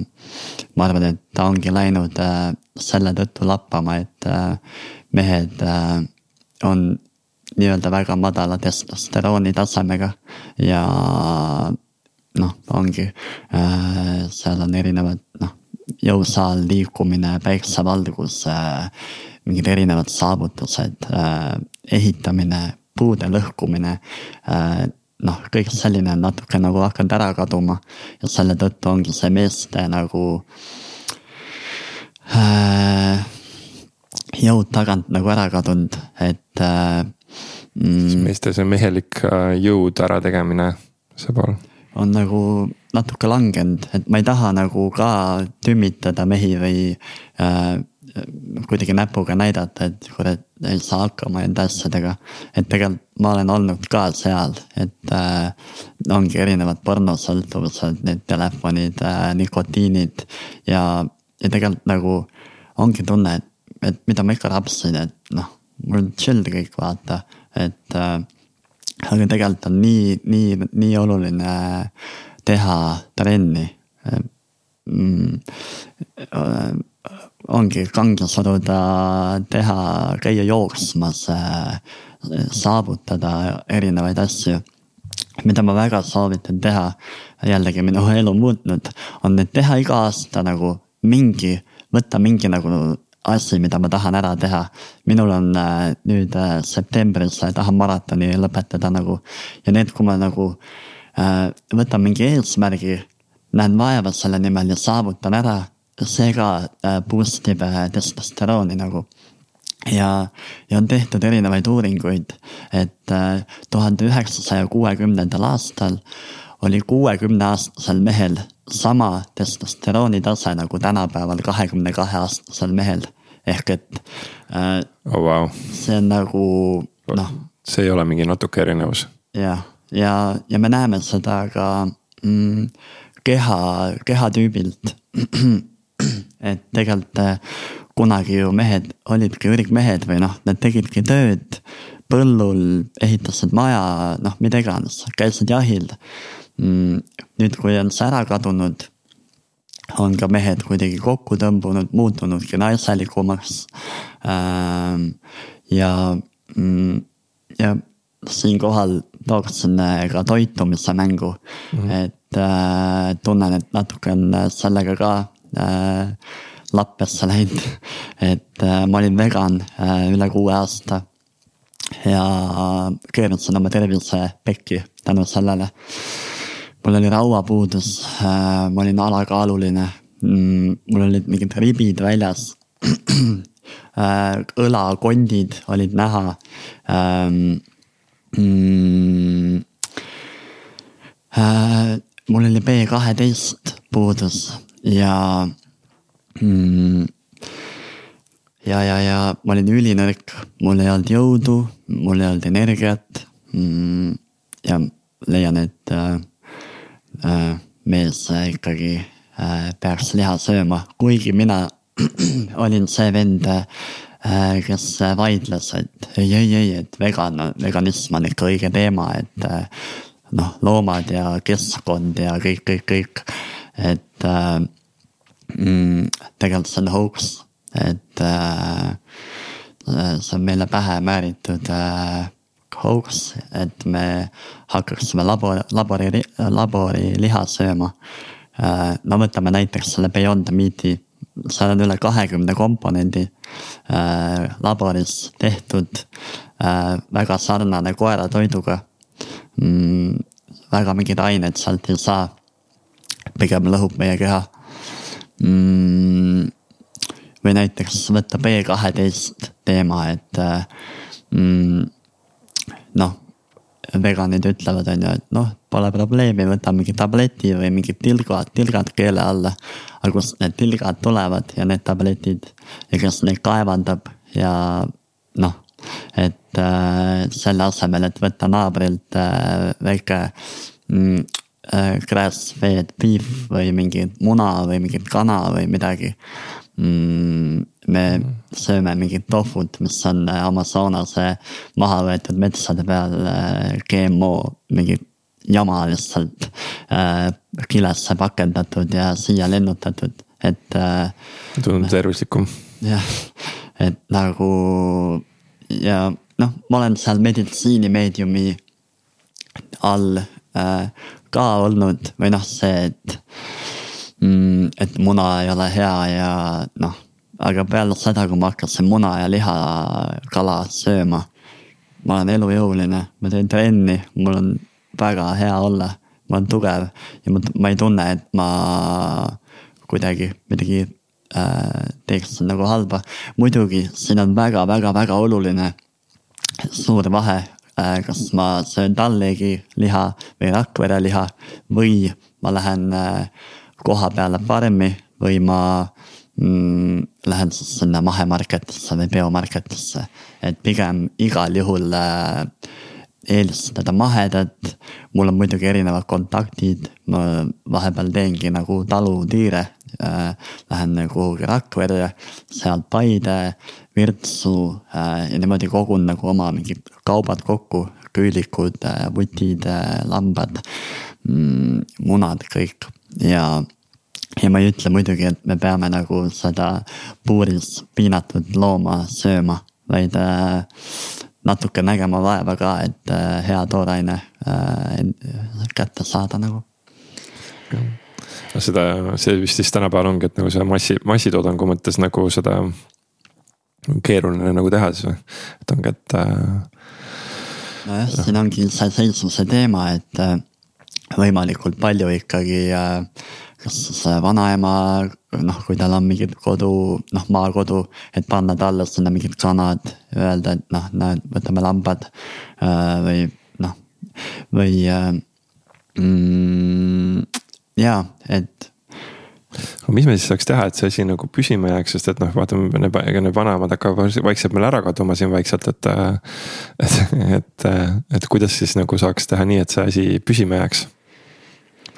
ma arvan, et ta ongi läinud äh, selle tõttu lappama, et äh, mehed äh, on nii-öelda väga madala testosterooni tasemega ja noh, ongi äh,, seal on erinevad noh, jõusaal, liikumine, päiksevalgus mingid erinevad saavutused äh,, ehitamine, puude lõhkumine äh,. noh, kõik selline on natuke nagu hakanud ära kaduma ja selle tõttu ongi see meeste nagu äh, jõud tagant nagu ära kadunud, et. Mm, meeste see mehelik äh, jõud ärategemine, see pool. On nagu natuke langenud, et ma ei taha nagu ka tümmitada mehi või äh, kuidagi näpuga näidata, et kurat, ei saa hakkama enda asjadega. et tegelikult ma olen olnud ka seal, et äh, ongi erinevad pornosõltuvused, need telefonid äh,, nikotiinid ja, ja tegelikult nagu ongi tunne, et et mida ma ikka rapsin, et noh, mul on chill kõik vaata, et äh,. Aga tegelikult on nii, nii, nii oluline teha trenni mm,. Ongi kange suruda, teha, käia jooksmas saavutada erinevaid asju mida ma väga soovitan teha, jällegi minu elu muutnud, on teha iga aasta nagu mingi, võtta mingi nagu asi, mida ma tahan ära teha. minul on äh, nüüd äh, septembris äh, tahan maratoni lõpetada nagu ja need, kui ma nagu võtan mingi eesmärgi, näen vaeva selle nimel ja saavutan ära, see ka boost ib testosterooni nagu ja, ja on tehtud erinevaid uuringuid, et tuhande üheksasaja kuuekümnendal aastal oli kuuekümne aastasel mehel sama testosterooni tase nagu tänapäeval kahekümne kahe aastasel mehel ehk et äh,. oh wow. see on nagu noh. see ei ole mingi natuke erinevus. jah, ja, ja, ja me näeme seda ka mm, keha, kehatüübilt. et tegelikult äh, kunagi ju mehed olidki ürgmehed või noh, nad tegidki tööd põllul, ehitasid maja, noh, mida iganes, käisid jahil. Nüüd, kui on see ära kadunud on ka mehed kuidagi kokku tõmbunud, muutunudki naiselikumaks. Ähm, ja, mm, ja siinkohal tooksin ka toitumise mängu mm, -hmm. et äh, tunnen, et natuke on sellega ka äh, lappesse läinud. et äh, ma olin vegan äh, üle kuue aasta ja keerasin oma tervise pekki tänu sellele mul oli rauapuudus, äh, ma olin alakaaluline, mm, mul olid mingid ribid väljas. Äh, õlakondid olid näha. Ähm, mm, äh, mul oli B kaheteist puudus ja mm, ja, ja, ja ma olin ülinõrk, mul ei olnud jõudu, mul ei olnud energiat ja leian, et mees ikkagi äh, peaks liha sööma, kuigi mina olin see vend äh,, kes vaidles, et ei, ei, ei, et vegan, veganism on ikka õige teema, et äh, noh, loomad ja keskkond ja kõik, kõik, kõik, et äh, mm, tegelikult see on hoax et äh, see on meile pähe määritud äh, hoax, et me hakkaksime labor, labori, laboriliha sööma äh,. no võtame näiteks selle Beyond Meat'i, seal on üle kahekümne komponendi äh, laboris tehtud äh, väga sarnane koeratoiduga mm,. väga mingeid aineid sealt ei saa, pigem lõhub meie keha mm, või näiteks võtta B12 teema, et mm, noh, veganid ütlevad, on ju, et noh, pole probleemi, võta mingi tableti või mingid tilgad, tilgad keele alla. aga kust need tilgad tulevad ja need tabletid ja kes neid kaevandab ja noh, et äh, selle asemel, et võtta naabrilt äh, väike mm, äh, grass-fed beef või mingi muna või mingit kana või midagi mm, me sööme mingit tofut, mis on äh, Amazonase maha võetud metsade peal äh, GMO mingi jama lihtsalt äh, kilesse pakendatud ja siia lennutatud, et äh,. tundub tervislikum. jah, et nagu ja noh, ma olen seal meditsiinimeediumi all äh, ka olnud või noh, see, et mm,. et muna ei ole hea ja noh, aga peale seda, kui ma hakkasin muna ja liha, kala sööma. ma olen elujõuline, ma teen trenni, mul on väga hea olla, ma olen tugev ja ma, ma ei tunne, et ma kuidagi midagi äh, teeks nagu halba. muidugi siin on väga-väga-väga oluline suur vahe äh,, kas ma söön tallegi liha või Rakvere liha või ma lähen äh, koha peale farmi või ma lähen siis sinna mahemarketisse või biomarketisse. et pigem igal juhul äh, eelistada mahedat. mul on muidugi erinevad kontaktid, ma vahepeal teengi nagu talutiire äh,. Lähen kuhugi Rakverre, sealt Paide, Virtsu äh, ja niimoodi kogun nagu oma mingid kaubad kokku, küülikud vutid lambad mm,, munad, kõik ja ja ma ei ütle muidugi, et me peame nagu seda puuris piinatud looma sööma, vaid äh, natuke nägema vaeva ka, et äh, hea tooraine äh, kätte saada nagu. seda, see vist siis tänapäeval ongi, et nagu see massi, massitoodangu mõttes nagu seda keeruline nagu teha siis või, et ongi, et äh,. nojah, siin ongi see seisvuse teema, et võimalikult palju ikkagi äh, kas see vanaema, noh, kui tal on mingi kodu, noh, maakodu, et panna talle sinna mingid kanad, öelda, et noh, näed, võtame lambad äh, või noh, või äh, mm, ja, et aga mis me siis saaks teha, et see asi nagu püsima jääks, sest et noh, vaatame, ega need vanemad hakkavad vaikselt meil ära kaduma siin vaikselt, et. et, et, et kuidas siis nagu saaks teha nii, et see asi püsima jääks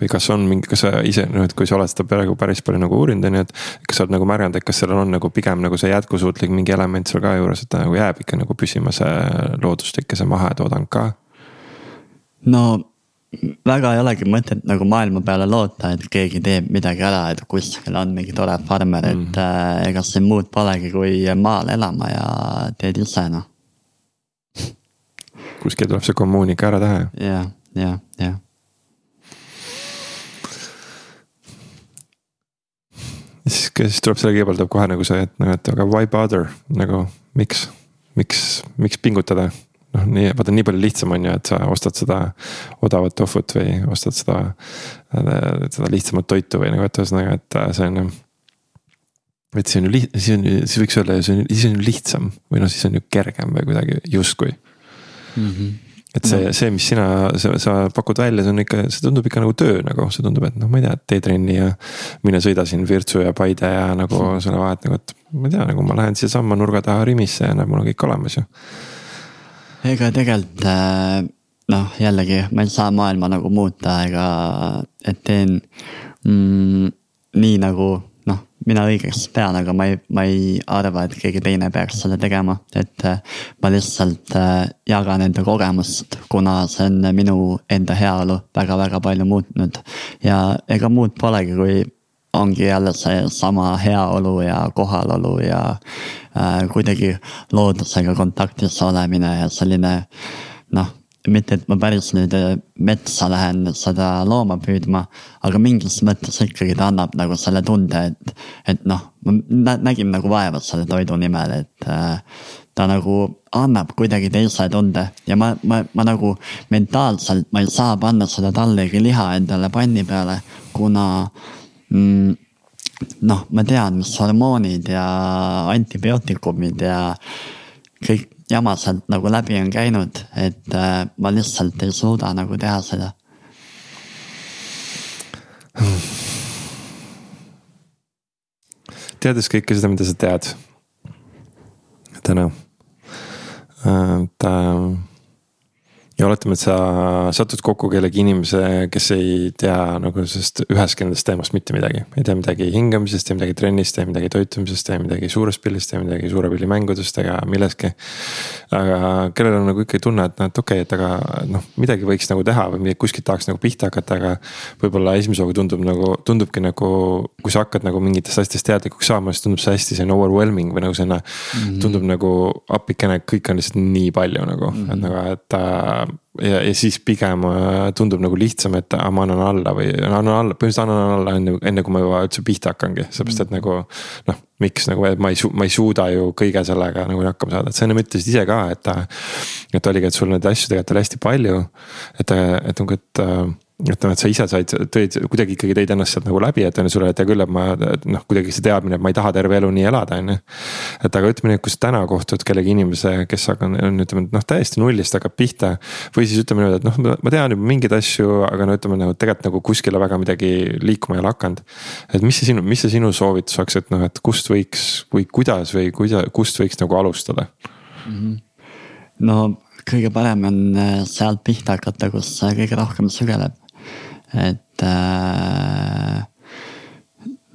või kas on mingi, kas sa ise noh, et kui sa oled seda praegu päris palju nagu uurinud, on ju, et. kas sa oled nagu märganud, et kas sellel on nagu pigem nagu see jätkusuutlik mingi element seal ka juures, et ta nagu jääb ikka nagu püsima see looduslik ja see mahetoodang ka? no väga ei olegi mõtet nagu maailma peale loota, et keegi teeb midagi ära, et kuskil on mingi tore farmer mm., et äh, ega siin muud polegi, kui maal elama ja teed ise noh. kuskil tuleb see kommuun ikka ära teha. jah, jah, jah siis, siis tuleb selle kõigepealt tuleb kohe nagu see, et noh, et aga why bother nagu miks, miks, miks pingutada noh, nii, vaata nii palju lihtsam on ju, et sa ostad seda odavat tohvut või ostad seda, seda lihtsamat toitu või nagu, et ühesõnaga, et see on. et see on ju liht-, siis on ju, siis võiks öelda, see on, siis on ju lihtsam või noh, siis on ju kergem või kuidagi justkui mm. -hmm. Et see, see, mis sina, sa, sa pakud välja, see on ikka, see tundub ikka nagu töö nagu, see tundub, et noh, ma ei tea, tee trenni ja. mine sõida siin Virtsu ja Paide ja nagu selle vahet nagu, et ma ei tea, nagu ma lähen siiasamma nurga taha Rimisse ja näeb, mul on kõik olemas ju. ega tegelikult äh, noh, jällegi ma ei saa maailma nagu muuta ega, et teen mm, nii nagu mina õigeks pean, aga ma ei, ma ei arva, et keegi teine peaks seda tegema, et äh, ma lihtsalt äh, jagan enda kogemust, kuna see on minu enda heaolu väga-väga palju muutnud. ja ega muud polegi, kui ongi jälle seesama heaolu ja kohalolu ja äh, kuidagi loodusega kontaktis olemine ja selline noh mitte, et ma päris nüüd äh, metsa lähen seda looma püüdma, aga mingis mõttes ikkagi ta annab nagu selle tunde, et, et noh, ma nägin nagu vaeva selle toidu nimel, et äh, ta nagu annab kuidagi teise tunde ja ma, ma, ma nagu mentaalselt ma ei saa panna seda tallegi liha endale panni peale, kuna mm, noh, ma tean, mis hormoonid ja antibiootikumid ja kõik jama sealt nagu läbi on käinud, et äh, ma lihtsalt ei suuda nagu teha seda. teades kõike seda, mida sa tead täna, äh, ja oletame, et sa satud kokku kellegi inimese, kes ei tea nagu sellest ühestki nendest teemast mitte midagi. ei tea midagi hingamisest, ei midagi trennist, ei midagi toitumisest, ei midagi suurest pildist, ei midagi suure pildi mängudest ega millestki. aga kellel on nagu ikkagi tunne, et noh, et okei okay,, et aga noh, midagi võiks nagu teha või kuskilt tahaks nagu pihta hakata, aga. võib-olla esimese hooga tundub nagu, tundubki nagu, kui sa hakkad nagu mingitest asjadest teadlikuks saama, siis tundub see hästi selline overwhelming või nagu selline mm. -hmm. tundub nagu appikene, kõike on lihtsalt nii palju nagu mm, -hmm. et nagu, et ja, ja siis pigem äh, tundub nagu lihtsam, et ah, ma annan alla või annan alla, põhimõtteliselt annan alla enne, enne kui ma juba üldse pihta hakkangi, seepärast et nagu. noh, miks nagu, et ma ei, ma ei suuda ju kõige sellega nagu hakkama saada, et sa ennem ütlesid ise ka, et. et oligi, et sul neid asju tegelikult oli hästi palju, et, et nagu, et et noh, et sa ise said, tõid kuidagi ikkagi tõid ennast sealt nagu läbi, et on ju sulle, et hea küll, et ma noh, kuidagi see teadmine, et ma ei taha terve elu nii elada, on ju. et aga ütleme et kui sa täna kohtud kellegi inimese, kes aga on, ütleme noh, täiesti nullist hakkab pihta. või siis ütleme niimoodi, et noh, ma tean juba mingeid asju, aga no ütleme nagu tegelikult nagu kuskile väga midagi liikuma ei ole hakanud. et mis see sinu, mis see sinu soovitus oleks, et noh, et kust võiks või kuidas või kuida-, kust võiks nagu alustada mm? -hmm. no kõige parem on äh, sealt pihta hakata, kus kõige rohkem sügeleb et äh,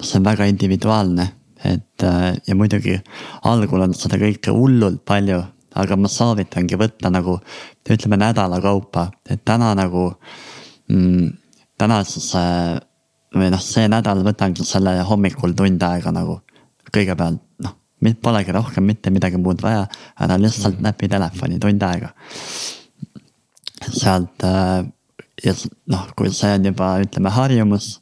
see on väga individuaalne, et äh, ja muidugi algul on seda kõike hullult palju, aga ma soovitangi võtta nagu ütleme nädala kaupa, et täna nagu mm,. täna siis äh, või noh, see nädal võtangi selle hommikul tund aega nagu kõigepealt noh, polegi rohkem mitte midagi muud vaja, ära lihtsalt mm. näpi telefoni tund aega. sealt äh, ja noh, kui see on juba ütleme harjumus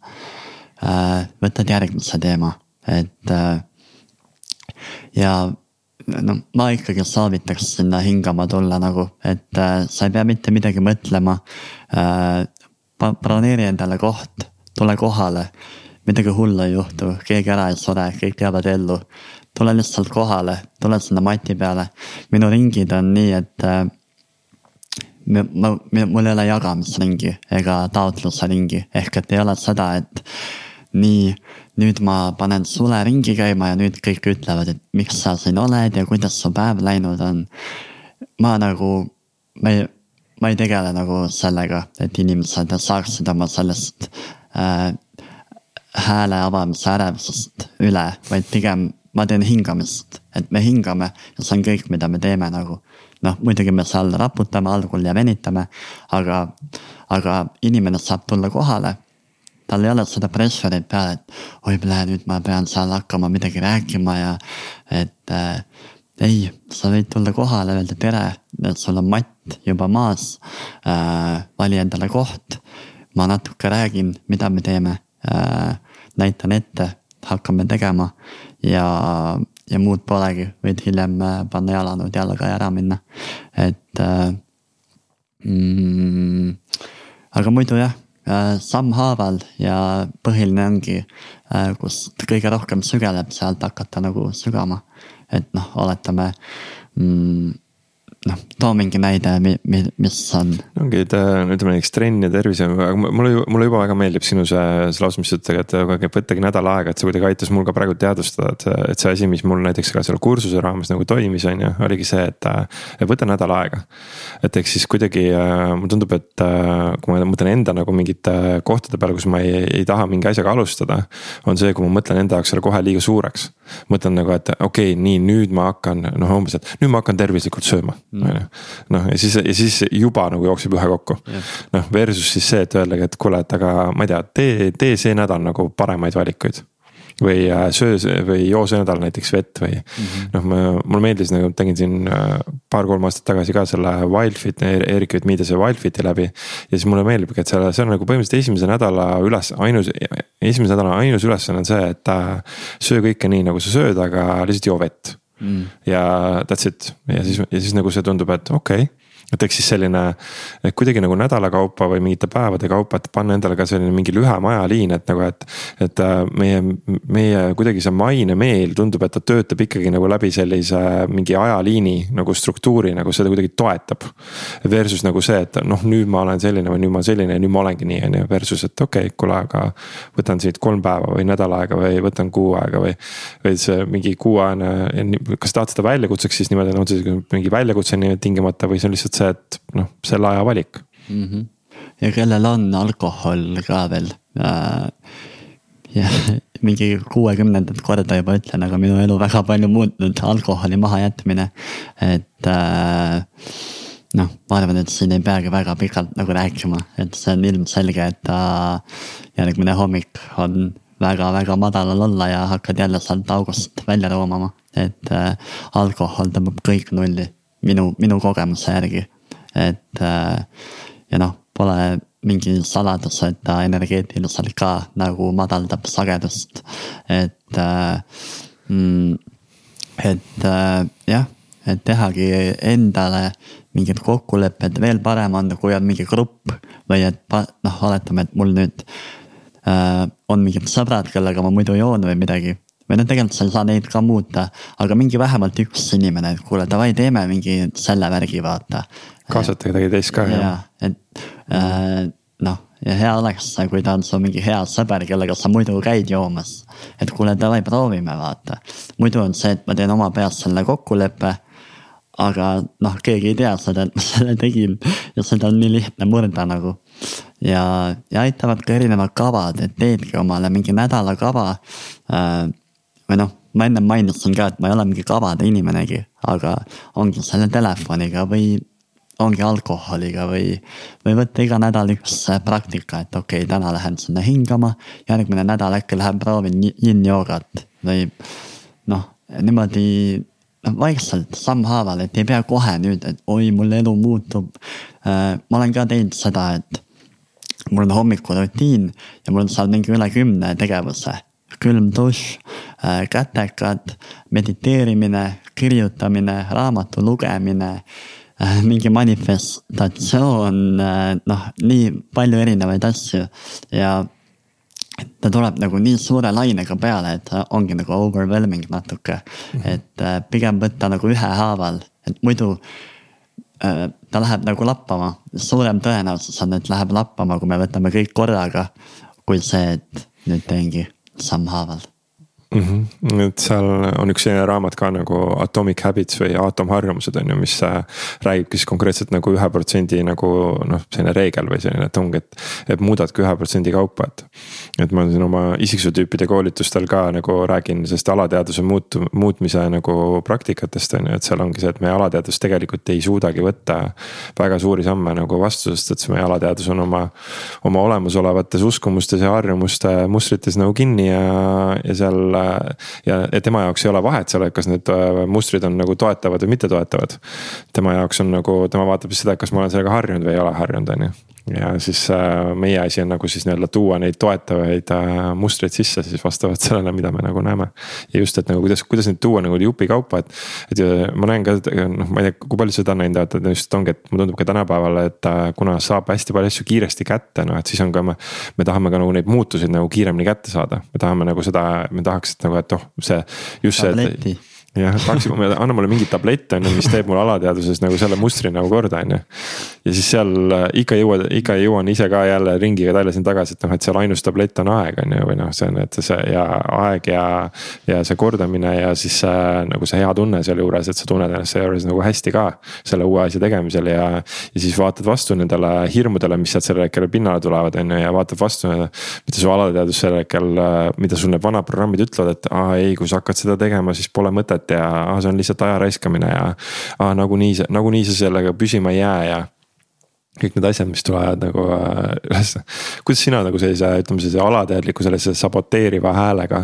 äh,, võtad järgmise teema, et äh, ja no ma ikkagi soovitaks sinna hingama tulla nagu, et äh, sa ei pea mitte midagi mõtlema äh,. broneeri endale koht, tule kohale, midagi hullu ei juhtu, keegi ära ei sure, kõik jäävad ellu. tule lihtsalt kohale, tule sinna mati peale, minu ringid on nii, et äh, ma, ma, mul ei ole jagamisringi ega taotluse ringi, ehk et ei ole seda, et nii, nüüd ma panen sule ringi käima ja nüüd kõik ütlevad, et miks sa siin oled ja kuidas su päev läinud on. ma nagu, ma ei, ma ei tegele nagu sellega, et inimesed saaksid oma sellest äh, hääle avamise ärevusest üle, vaid pigem ma teen hingamist, et me hingame ja see on kõik, mida me teeme nagu noh, muidugi me seal raputame algul ja venitame, aga, aga inimene saab tulla kohale. tal ei ole seda pressure'it peal, et oi, nüüd ma pean seal hakkama midagi rääkima ja et äh, ei, sa võid tulla kohale, öelda tere, sul on matt juba maas äh,. vali endale koht, ma natuke räägin, mida me teeme äh,, näitan ette, hakkame tegema ja ja muud polegi, võid hiljem äh, panna jalanõud jalga ja ära minna, et äh,. Mm, aga muidu jah äh,, sammhaaval ja põhiline ongi äh,, kus kõige rohkem sügeleb, sealt hakata nagu sügama. et noh, oletame mm, noh, too mingi näide, mis on. ongi, et äh, ütleme näiteks trenn ja tervis, aga mulle, mulle juba väga meeldib sinu see, see lause, mis sa ütled, et aga võttagi nädal aega, et see kuidagi aitas mul ka praegu teadvustada, et, et see asi, mis mul näiteks ka seal kursuse raames nagu toimis, on ju, oligi see, et, võta nädal aega. et eks siis kuidagi äh, mulle tundub, et äh, kui ma mõtlen enda nagu mingite kohtade peale, kus ma ei, ei taha mingi asjaga alustada. on see, kui ma mõtlen enda jaoks selle kohe liiga suureks. Mõtlen nagu, et okei okay,, nii nüüd ma hakkan noh, umbes, et nüüd ma hakkan tervislikult sööma Mm. on ju. noh, ja siis, ja siis juba nagu jookseb ühe kokku. noh, versus siis see, et öeldagi, et kuule, et aga ma ei tea, tee, tee see nädal nagu paremaid valikuid või äh, söö või joo see nädal näiteks vett või mm -hmm. noh, ma, mulle meeldis nagu tegin siin äh, paar-kolm aastat tagasi ka selle Wildfit, Erik Vitmiidese Wildfiti läbi. ja siis mulle meeldibki, et seal, see on nagu põhimõtteliselt esimese nädala üles, ainus, esimese nädala ainus ülesanne on see, et äh, söö kõike nii, nagu sa sööd, aga lihtsalt joo vett mm.. ja that's it ja siis, ja siis nagu see tundub, et okei okay et eks siis selline kuidagi nagu nädala kaupa või mingite päevade kaupa, et panna endale ka selline mingi lühem ajaliin, et nagu, et. et äh, meie, meie kuidagi see mainemeel tundub, et ta töötab ikkagi nagu läbi sellise mingi ajaliini nagu struktuuri nagu seda kuidagi toetab. Versus nagu see, et noh, nüüd ma olen selline või nüüd ma selline ja nüüd ma olengi nii, on ju, versus, et okei okay,, kuule, aga. võtan siit kolm päeva või nädal aega või võtan kuu aega või, või see mingi kuuajane, kas tahad seda väljakutseks siis niimoodi, on see mingi väljakutse tingimata või see on lihtsalt et noh, selle aja valik mm. -hmm. ja kellel on alkohol ka veel äh,. ja mingi kuuekümnendat korda juba ütlen, aga minu elu väga palju muutnud, alkoholi mahajätmine, et äh, noh, ma arvan, et siin ei peagi väga pikalt nagu rääkima, et see on ilmselge, et ta järgmine hommik on väga-väga madalal olla ja hakkad jälle sealt august välja roomama. et äh, alkohol tõmbab kõik nulli, minu, minu kogemuse järgi et äh, ja noh, pole mingi saladus, et ta energeetiliselt ka nagu madaldab sagedust, et äh,. Mm, et äh, jah, et tehagi endale mingid kokkulepped, veel parem on, kui on mingi grupp või et noh, oletame, et mul nüüd äh, on mingid sõbrad, kellega ma muidu joon või midagi või noh, tegelikult sa ei saa neid ka muuta, aga mingi vähemalt üks inimene, et kuule, davai, teeme mingi selle värgi, vaata. kaasata kedagi teist ka. ja, et äh, noh, ja hea oleks, kui ta on su mingi hea sõber, kellega sa muidu käid joomas. et kuule, davai, proovime, vaata. muidu on see, et ma teen oma peas selle kokkuleppe aga noh, keegi ei tea seda, et ma selle tegin ja seda on nii lihtne murda nagu. ja, ja aitavad ka erinevad kavad, et teedki omale mingi nädalakava äh, või noh, ma ennem mainisin ka, et ma ei ole mingi kavade inimenegi, aga ongi selle telefoniga või ongi alkoholiga või, või võtta iga nädal üks praktika, et okei okay,, täna lähen sinna hingama, järgmine nädal äkki lähen proovin yin-joogat või noh, niimoodi noh, vaikselt sammhaaval, et ei pea kohe nüüd, et oi, mul elu muutub. Äh, ma olen ka teinud seda, et mul on hommikurutiin ja mul on seal mingi üle kümne tegevuse külm dušš, äh, kätekad, mediteerimine, kirjutamine, raamatu lugemine, äh, mingi manifestatsioon, äh, noh, nii palju erinevaid asju ja ta tuleb nagu nii suure lainega peale, et ongi nagu overwhelming natuke mm. -hmm. et pigem võtta nagu ühehaaval, et muidu ta läheb nagu lappama, suurem tõenäosus on, et läheb lappama, kui me võtame kõik korraga. kui see, et nüüd teengi Samhavel. Mm. -hmm. et seal on üks selline raamat ka nagu Atomic Habits või aatomharjumused on ju, mis äh, räägibki siis konkreetselt nagu ühe protsendi nagu noh, selline reegel või selline, et ongi, et. et muudadki ühe protsendi kaupa, et, et ma siin oma isiksuse tüüpide koolitustel ka nagu räägin sellest alateadvuse muutu-, muutmise nagu praktikatest on ju, et seal ongi see, et meie alateadvus tegelikult ei suudagi võtta. väga suuri samme nagu vastu, sest et see meie alateadvus on oma, oma olemasolevates uskumustes ja harjumuste mustrites nagu kinni ja, ja seal ja, ja tema jaoks ei ole vahet seal, et kas need äh, mustrid on nagu toetavad või mittetoetavad. tema jaoks on nagu, tema vaatab siis seda, kas ma olen sellega harjunud või ei ole harjunud, on ju ja siis äh, meie asi on nagu siis nii-öelda tuua neid toetavaid äh, mustreid sisse siis vastavalt sellele, mida me nagu näeme. ja just, et nagu kuidas, kuidas neid tuua nagu jupikaupa, et, et ma näen ka noh, ma ei tea, kui palju seda näinud olete, et just ongi, et mulle tundub ka tänapäeval, et äh, kuna saab hästi palju asju kiiresti kätte, noh et siis on ka me. me tahame ka nagu neid muutuseid nagu kiiremini kätte saada, me tahame nagu seda, me tahaks, et nagu, et oh, see just see. Jah, tahaks, anna mulle mingi tablett on ju, mis teeb mulle alateadvuses nagu selle mustri nagu korda, on ju. ja siis seal äh, ikka jõuad, ikka jõuan ise ka jälle ringiga tagasi tagasi, et noh, et seal ainus tablett on aeg, on ju, või noh, see on, et see ja aeg ja. ja see kordamine ja siis see nagu see hea tunne sealjuures, et sa tunned ennast sealjuures nagu hästi ka. selle uue asja tegemisel ja, ja siis vaatad vastu nendele hirmudele, mis sealt sellel hetkel pinnale tulevad, on ju, ja vaatad vastu. mida su alateadvus sel hetkel, äh, mida sul need vanad programmid ütlevad, et aa ei, kui sa hakkad seda tegema, siis pole mõtet mõtet ja ah, see on lihtsalt aja raiskamine ja ah, nagunii see, nagunii sa sellega püsima ei jää ja kõik need asjad, mis tulevad nagu äh, üles. kuidas sina nagu sellise, ütleme sellise alateadliku sellise saboteeriva häälega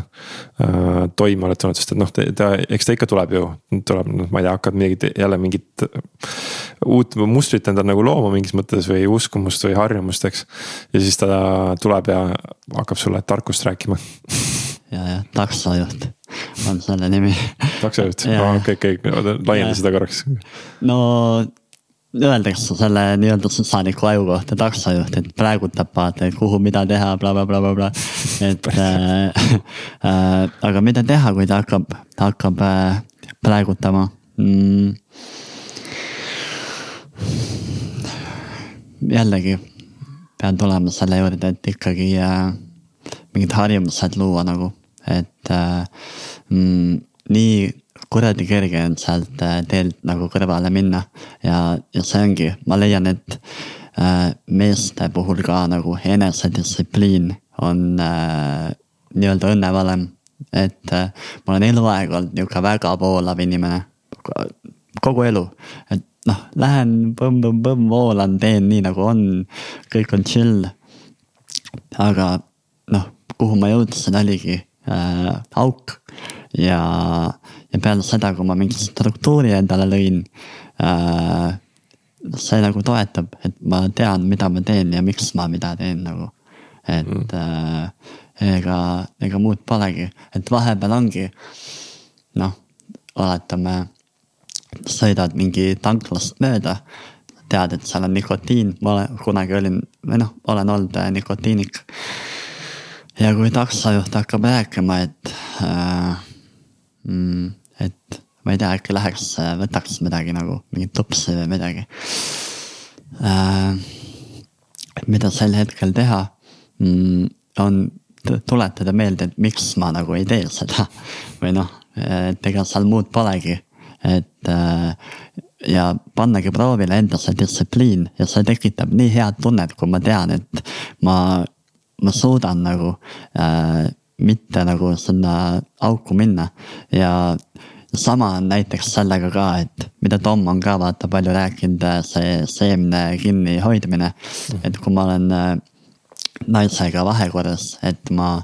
äh, toime oled tulnud, sest et noh, ta, eks ta ikka tuleb ju, tuleb, noh, ma ei tea, hakkad mingit jälle mingit. uut mustrit endal nagu looma mingis mõttes või uskumust või harjumust, eks. ja siis ta tuleb ja hakkab sulle tarkust rääkima ja, ja taksojuht on selle nimi. taksojuht, okei, okei, laienda seda korraks. no öeldakse selle nii-öelda sõsaniku aju kohta taksojuht, et praegutab vaata, et kuhu, mida teha bla, bla, blablabla. et äh, äh, aga mida teha, kui ta hakkab, ta hakkab äh, praegutama? Mm.. jällegi pean tulema selle juurde, et ikkagi äh, mingid harjumused luua nagu, et äh, mm, nii kuradi kerge on sealt äh, teelt nagu kõrvale minna ja, ja see ongi, ma leian, et äh, meeste puhul ka nagu enesedistsipliin on äh, nii-öelda õnnevalem. et äh, ma olen eluaeg olnud nihuke väga voolav inimene, kogu elu, et noh, lähen põmm-põmm-põmm, voolan, teen nii nagu on, kõik on chill. aga noh, kuhu ma jõudsin, oligi äh, auk ja, ja peale seda, kui ma mingi struktuuri endale lõin äh,. see nagu toetab, et ma tean, mida ma teen ja miks ma mida teen nagu. et mm. äh, ega, ega muud polegi, et vahepeal ongi noh, oletame, sõidad mingi tanklast mööda tead, et seal on nikotiin, ma olen, kunagi olin või noh, olen olnud äh, nikotiinik ja kui taksojuht hakkab rääkima, et äh,, mm, et ma ei tea, äkki läheks, võtaks midagi nagu mingit tupsi või midagi äh,. mida sel hetkel teha mm, on tuletada meelde, et miks ma nagu ei tee seda või noh, et ega seal muud polegi, et äh, ja pannagi proovile enda see distsipliin ja see tekitab nii head tunnet, kui ma tean, et ma ma suudan nagu äh, mitte nagu sinna auku minna ja sama on näiteks sellega ka, et mida Tom on ka vaata palju rääkinud, äh, see seemne kinni hoidmine. et kui ma olen äh, naisega vahekorras, et ma,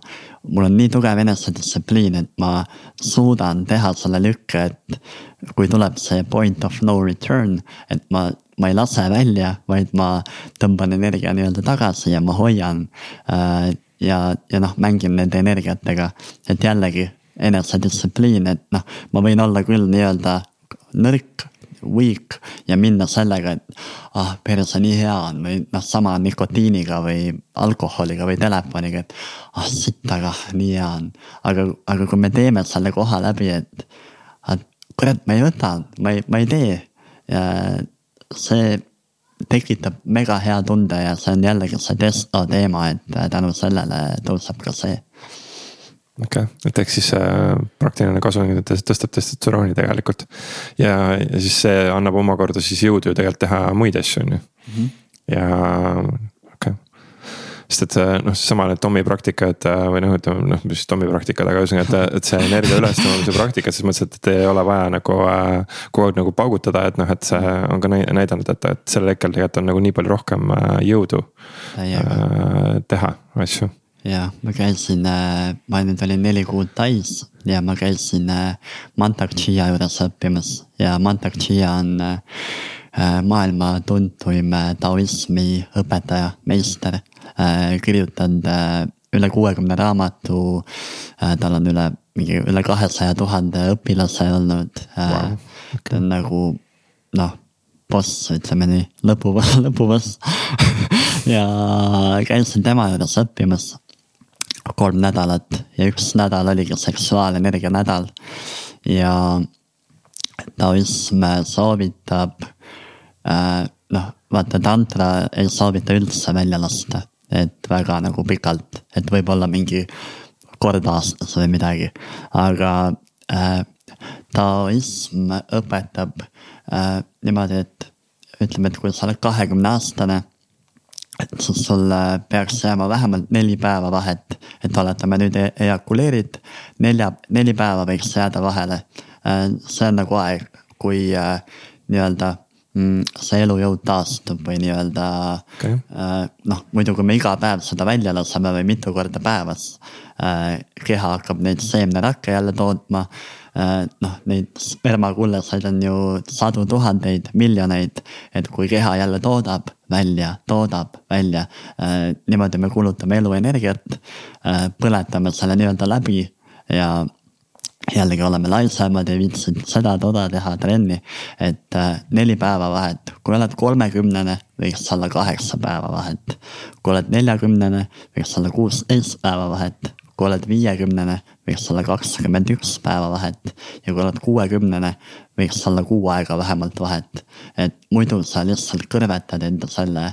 mul on nii tugev enesedistsipliin, et ma suudan teha selle lükke, et kui tuleb see point of no return, et ma ma ei lase välja, vaid ma tõmban energia nii-öelda tagasi ja ma hoian äh,. ja, ja noh, mängin nende energiatega, et jällegi enesedistsipliin, et noh, ma võin olla küll nii-öelda nõrk weak ja minna sellega, et ah, perse nii hea on või noh, sama nikotiiniga või alkoholiga või telefoniga, et ah sitt, aga nii hea on. aga, aga kui me teeme selle koha läbi, et, et kurat, ma ei võta, ma ei, ma ei tee see tekitab mega hea tunde ja see on jällegi see testo teema, et tänu sellele tõuseb ka see. Okei okay., et ehk siis äh, praktiline kasu tõstab testosterooni tegelikult. ja, ja siis see annab omakorda siis jõudu ju tegelikult teha muid asju, on ju. Mhm. ja sest et noh, seesama need Tommy praktikad äh, või noh, ütleme noh, mis Tommy praktikad, aga ühesõnaga, et, et see energia ülestõmbamise praktika selles mõttes, et ei ole vaja nagu äh, kogu aeg nagu paugutada, et noh, et see on ka näidanud, et, et sellel hetkel tegelikult on nagu nii palju rohkem äh, jõudu äh, teha asju ja ma käisin, ma nüüd olin neli kuud täis ja ma käisin Mantak Chia juures õppimas. Ja Mantak Chia on maailma tuntuim taoismi õpetaja, meister Äh, kirjutanud äh, üle kuuekümne raamatu. Äh, tal on üle, mingi üle kahesaja tuhande õpilase olnud wow.. ta on nagu noh, boss, ütleme nii, lõpu, lõpuboss ja käisin tema juures õppimas kolm nädalat ja üks nädal oligi seksuaalenergia nädal. ja taoism soovitab äh,, noh, vaata tantra ei soovita üldse välja lasta, et väga nagu pikalt, et võib-olla mingi kord aastas või midagi, aga äh, taoism õpetab äh, niimoodi, et ütleme, et kui sa oled kahekümne aastane, et siis sul peaks jääma vähemalt neli päeva vahet, et oletame nüüd e-, ejakuleerid, nelja, neli päeva võiks jääda vahele. Äh, see on nagu aeg, kui äh, nii-öelda mm, see elujõud taastub või nii-öelda okay. Äh, noh, muidu kui me iga päev seda välja laseme või mitu korda päevas, keha hakkab neid seemnerakke jälle tootma noh, neid spermakullesaid on ju sadu tuhandeid, miljoneid. et kui keha jälle toodab välja, toodab välja, äh, niimoodi me kulutame eluenergiat, äh, põletame selle nii-öelda läbi ja jällegi oleme laisemad, ei viitsi seda-toda teha, trenni. et neli päeva vahet, kui oled kolmekümnene, võiks olla kaheksa päeva vahet. kui oled neljakümnene, võiks olla kuusteist päeva vahet kui oled viiekümnene, võiks olla kakskümmend üks päeva vahet ja kui oled kuuekümnene, võiks olla kuu aega vähemalt vahet. et muidu sa lihtsalt kõrvetad enda selle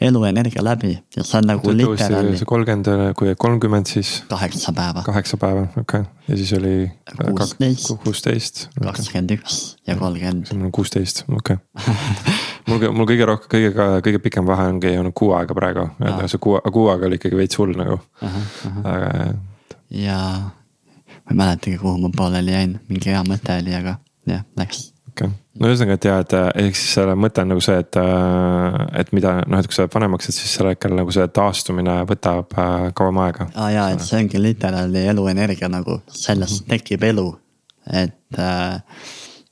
eluenergia läbi ja see on nagu literaali. see kolmkümmend, kui kolmkümmend, siis. kaheksa päeva. kaheksa päeva, okei okay., ja siis oli. kuusteist. kuusteist. kakskümmend üks ja kolmkümmend. kuusteist, okei. mul, mul kõige rohkem, kõige, kõige pikem vahe ongi olnud kuu aega praegu, see kuu, kuu aega oli ikkagi veits hull nagu. aga. ja ma ei mäletagi, kuhu ma pooleli jäin, mingi hea mõte oli, aga jah, läks okei okay., no ühesõnaga, et jah, et ehk siis selle mõte on nagu see, et, et mida noh, et kui sa oled vanemaks, et siis sel hetkel nagu see taastumine võtab äh, kauem aega. aa jaa, et see ongi literaali eluenergia nagu, sellest mhm. tekib elu, et äh,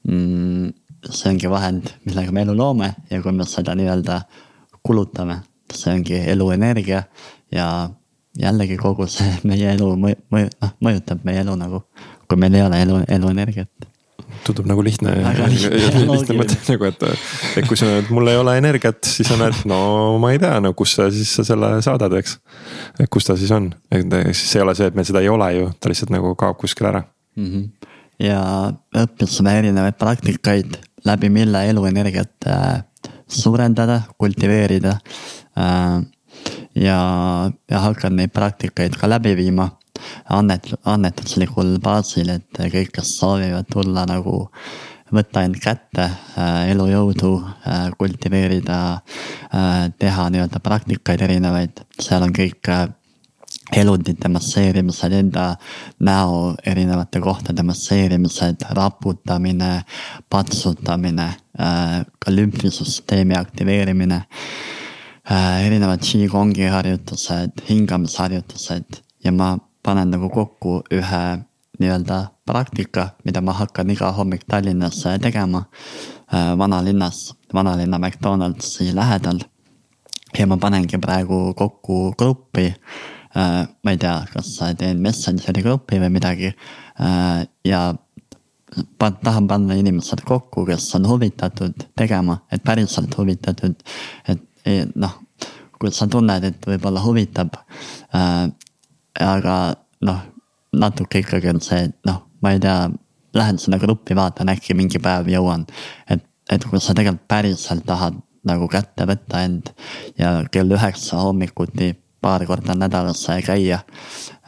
mm, see ongi vahend, millega me elu loome ja kui me seda nii-öelda kulutame, see ongi eluenergia ja jällegi kogu see meie elu mõju, mõju, noh mõjutab meie elu nagu, kui meil ei ole elu, eluenergiat tundub nagu lihtne, lihtne mõte nagu, et, et kui sa, et mul ei ole energiat, siis on, et no ma ei tea, no kus sa siis sa selle saadad, eks. et kus ta siis on, et siis ei ole see, et meil seda ei ole ju, ta lihtsalt nagu kaob kuskile ära mm. -hmm. ja õppisime erinevaid praktikaid, läbi mille eluenergiat äh, suurendada, kultiveerida äh,. ja, ja hakkan neid praktikaid ka läbi viima annet-, annetuslikul baasil, et kõik, kes soovivad tulla nagu võtta end kätte, äh, elujõudu kultiveerida, teha nii-öelda praktikaid erinevaid, seal on kõik elundite masseerimised, enda näo erinevate kohtade masseerimised, raputamine, patsutamine, ka lümfisüsteemi aktiveerimine. erinevad Qigongi harjutused, hingamisharjutused ja ma panen nagu kokku ühe nii-öelda praktika, mida ma hakkan iga hommik Tallinnas äh, tegema. Äh, vanalinnas, vanalinna McDonaldsi lähedal. ja ma panengi praegu kokku gruppi. Äh, ma ei tea, kas teen Messengeri grupi või midagi ja tahan panna inimesed kokku, kes on huvitatud tegema, et päriselt huvitatud. et noh, kui sa tunned, et võib-olla huvitab aga noh, natuke ikkagi on see, et noh, ma ei tea, lähen sinna gruppi, vaatan, äkki mingi päev jõuan. et, et kui sa tegelikult päriselt tahad nagu kätte võtta end ja kell üheksa hommikuti paar korda nädalas käia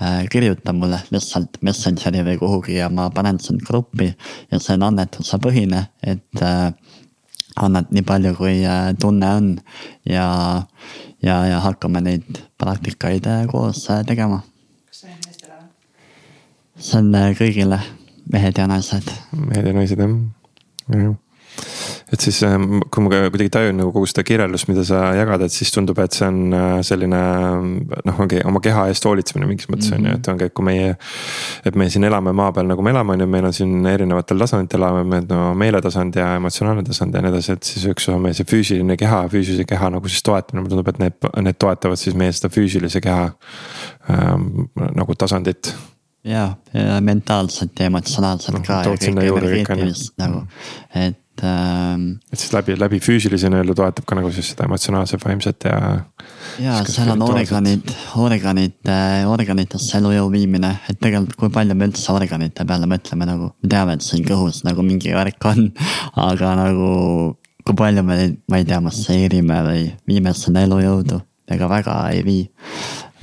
äh,. kirjuta mulle lihtsalt Messengeri või kuhugi ja ma panen sind gruppi ja see on annetuse põhine, et äh, annad nii palju, kui äh, tunne on ja, ja, ja hakkame neid praktikaid äh, koos äh, tegema see on äh, kõigile, mehed ja naised. mehed ja naised jah, jah et siis ähm, kui ma kuidagi tajun nagu kogu seda kirjeldust, mida sa jagad, et siis tundub, et see on äh, selline noh, ongi oma keha eest hoolitsemine mingis mõttes on ju, et ongi, et kui meie. et me siin elame maa peal nagu me elame, on ju, meil on siin erinevatel tasanditel elame, no meeletasand ja emotsionaalne tasand ja nii edasi, et siis üks on meil see füüsiline keha, füüsilise keha nagu siis toetamine, mulle tundub, et need, need toetavad siis meie seda füüsilise keha ähm, nagu tasandit. Ja, ja mentaalselt ja emotsionaalselt ka kõike energeetilist nagu, et ähm,. et siis läbi, läbi füüsilise nii-öelda toetab ka nagu siis seda emotsionaalset, vaimset ja. ja seal on organid, organid, organitesse elujõu viimine, et tegelikult kui palju me üldse organite peale mõtleme nagu. me teame, et siin kõhus nagu mingi värk on, aga nagu kui palju me neid, ma ei tea, masseerime või viime sinna elujõudu, ega väga ei vii.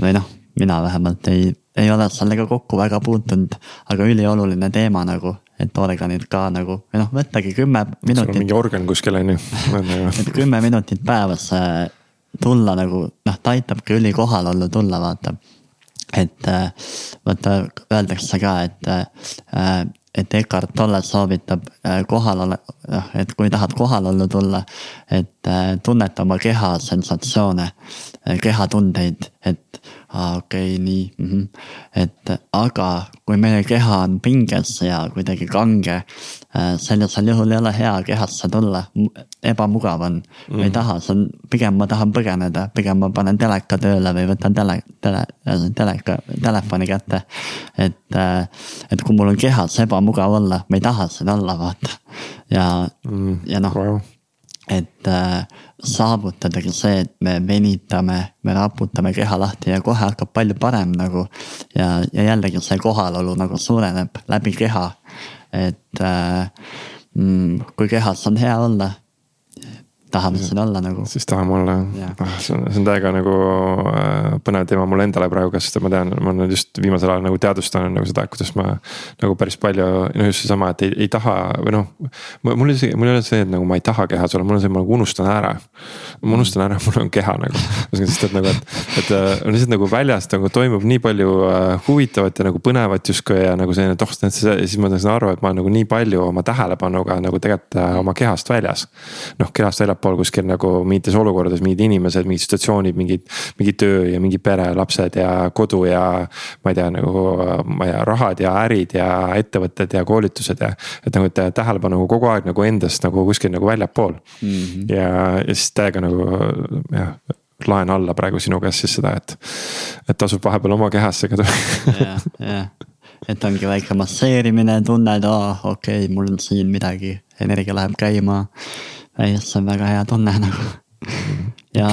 või noh, mina vähemalt ei, ei ole sellega kokku väga puutunud, aga ülioluline teema nagu et organid ka nagu või noh, võttagi kümme minutit. mingi organ kuskil on ju et kümme minutit päevas äh, tulla nagu noh, ta aitabki üli kohal olla tulla, vaata. et äh, vaata öeldakse ka, et, äh, et Eckart Tolle soovitab kohal ole, noh, et kui tahad kohal olla tulla, et tunneta oma keha sensatsioone, kehatundeid, et okei okay,, nii mm. -hmm. et aga kui meie keha on pinges ja kuidagi kange, äh, sellisel juhul ei ole hea kehasse tulla, ebamugav on mm. -hmm. ei taha, see on, pigem ma tahan põgeneda, pigem ma panen teleka tööle või võtan tele, tele, teleka, telefoni kätte. et, äh, et kui mul on kehas ebamugav olla, ma ei taha siin olla, vaata. ja mm,, ja noh wow., et äh, saavutadagi see, et me venitame, me raputame keha lahti ja kohe hakkab palju parem nagu. ja, ja jällegi see kohalolu nagu suureneb läbi keha. et äh, mm, kui kehas on hea olla tahame siin olla nagu. siis tahame olla jah, ah, see on, see on täiega nagu äh, põnev teema mulle endale praegu, sest ma tean, ma olen just viimasel ajal nagu teadvustanud nagu seda, kuidas ma. nagu päris palju, no just seesama, et ei, ei taha või noh. mul isegi, mul ei ole see, et nagu ma ei taha kehas olla, mul on see, ma nagu unustan ära. ma unustan ära, mul on keha nagu, sest et nagu, et, et äh, lihtsalt nagu väljast nagu toimub nii palju äh, huvitavat ja nagu põnevat justkui ja nagu selline, et oh, siis ma saan aru, et ma olen nagu nii palju oma tähelepanuga nagu tegelikult oma kehast väljas. noh, kehast väljas väljapool kuskil nagu mingites olukordades mingid inimesed, mingid situatsioonid, mingid. mingi töö ja mingi pere, lapsed ja kodu ja ma ei tea nagu, ma ei tea, rahad ja ärid ja ettevõtted ja koolitused ja. et nagu, et tähelepanu kogu aeg nagu endast nagu kuskil nagu väljapool mm. -hmm. ja, ja siis täiega nagu jah laen alla praegu sinu käest siis seda, et, et tasub vahepeal oma kehasse ka tulla. jah, jah, et ongi väike masseerimine, tunned, aa okei okay,, mul on siin midagi, energia läheb käima ei, see on väga hea tunne nagu. ja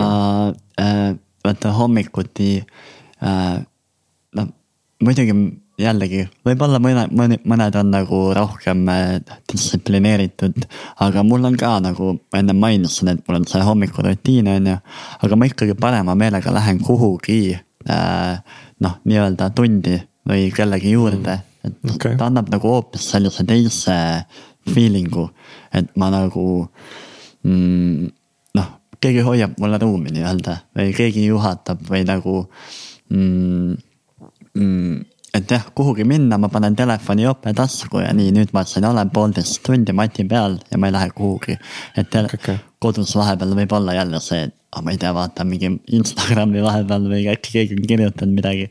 äh, vaata hommikuti äh,, noh muidugi jällegi, võib-olla mõne, mõne, mõned on nagu rohkem äh, distsiplineeritud. aga mul on ka nagu, ma enne mainisin, et mul on see hommikurutiin on ju. aga ma ikkagi parema meelega lähen kuhugi äh, noh, nii-öelda tundi või kellegi juurde. et okay. ta annab nagu hoopis sellise teise feeling'u, et ma nagu äh, mm, noh, keegi hoiab mulle ruumi nii-öelda või keegi juhatab või nagu mm,. Mm, et jah, kuhugi minna, ma panen telefoni jope tasku ja nii, nüüd ma siin olen poolteist tundi mati peal ja ma ei lähe kuhugi. et okay. kodus vahepeal võib olla jälle see, et oh, ma ei tea, vaatan mingi Instagrami vahepeal või äkki keegi on kirjutanud midagi.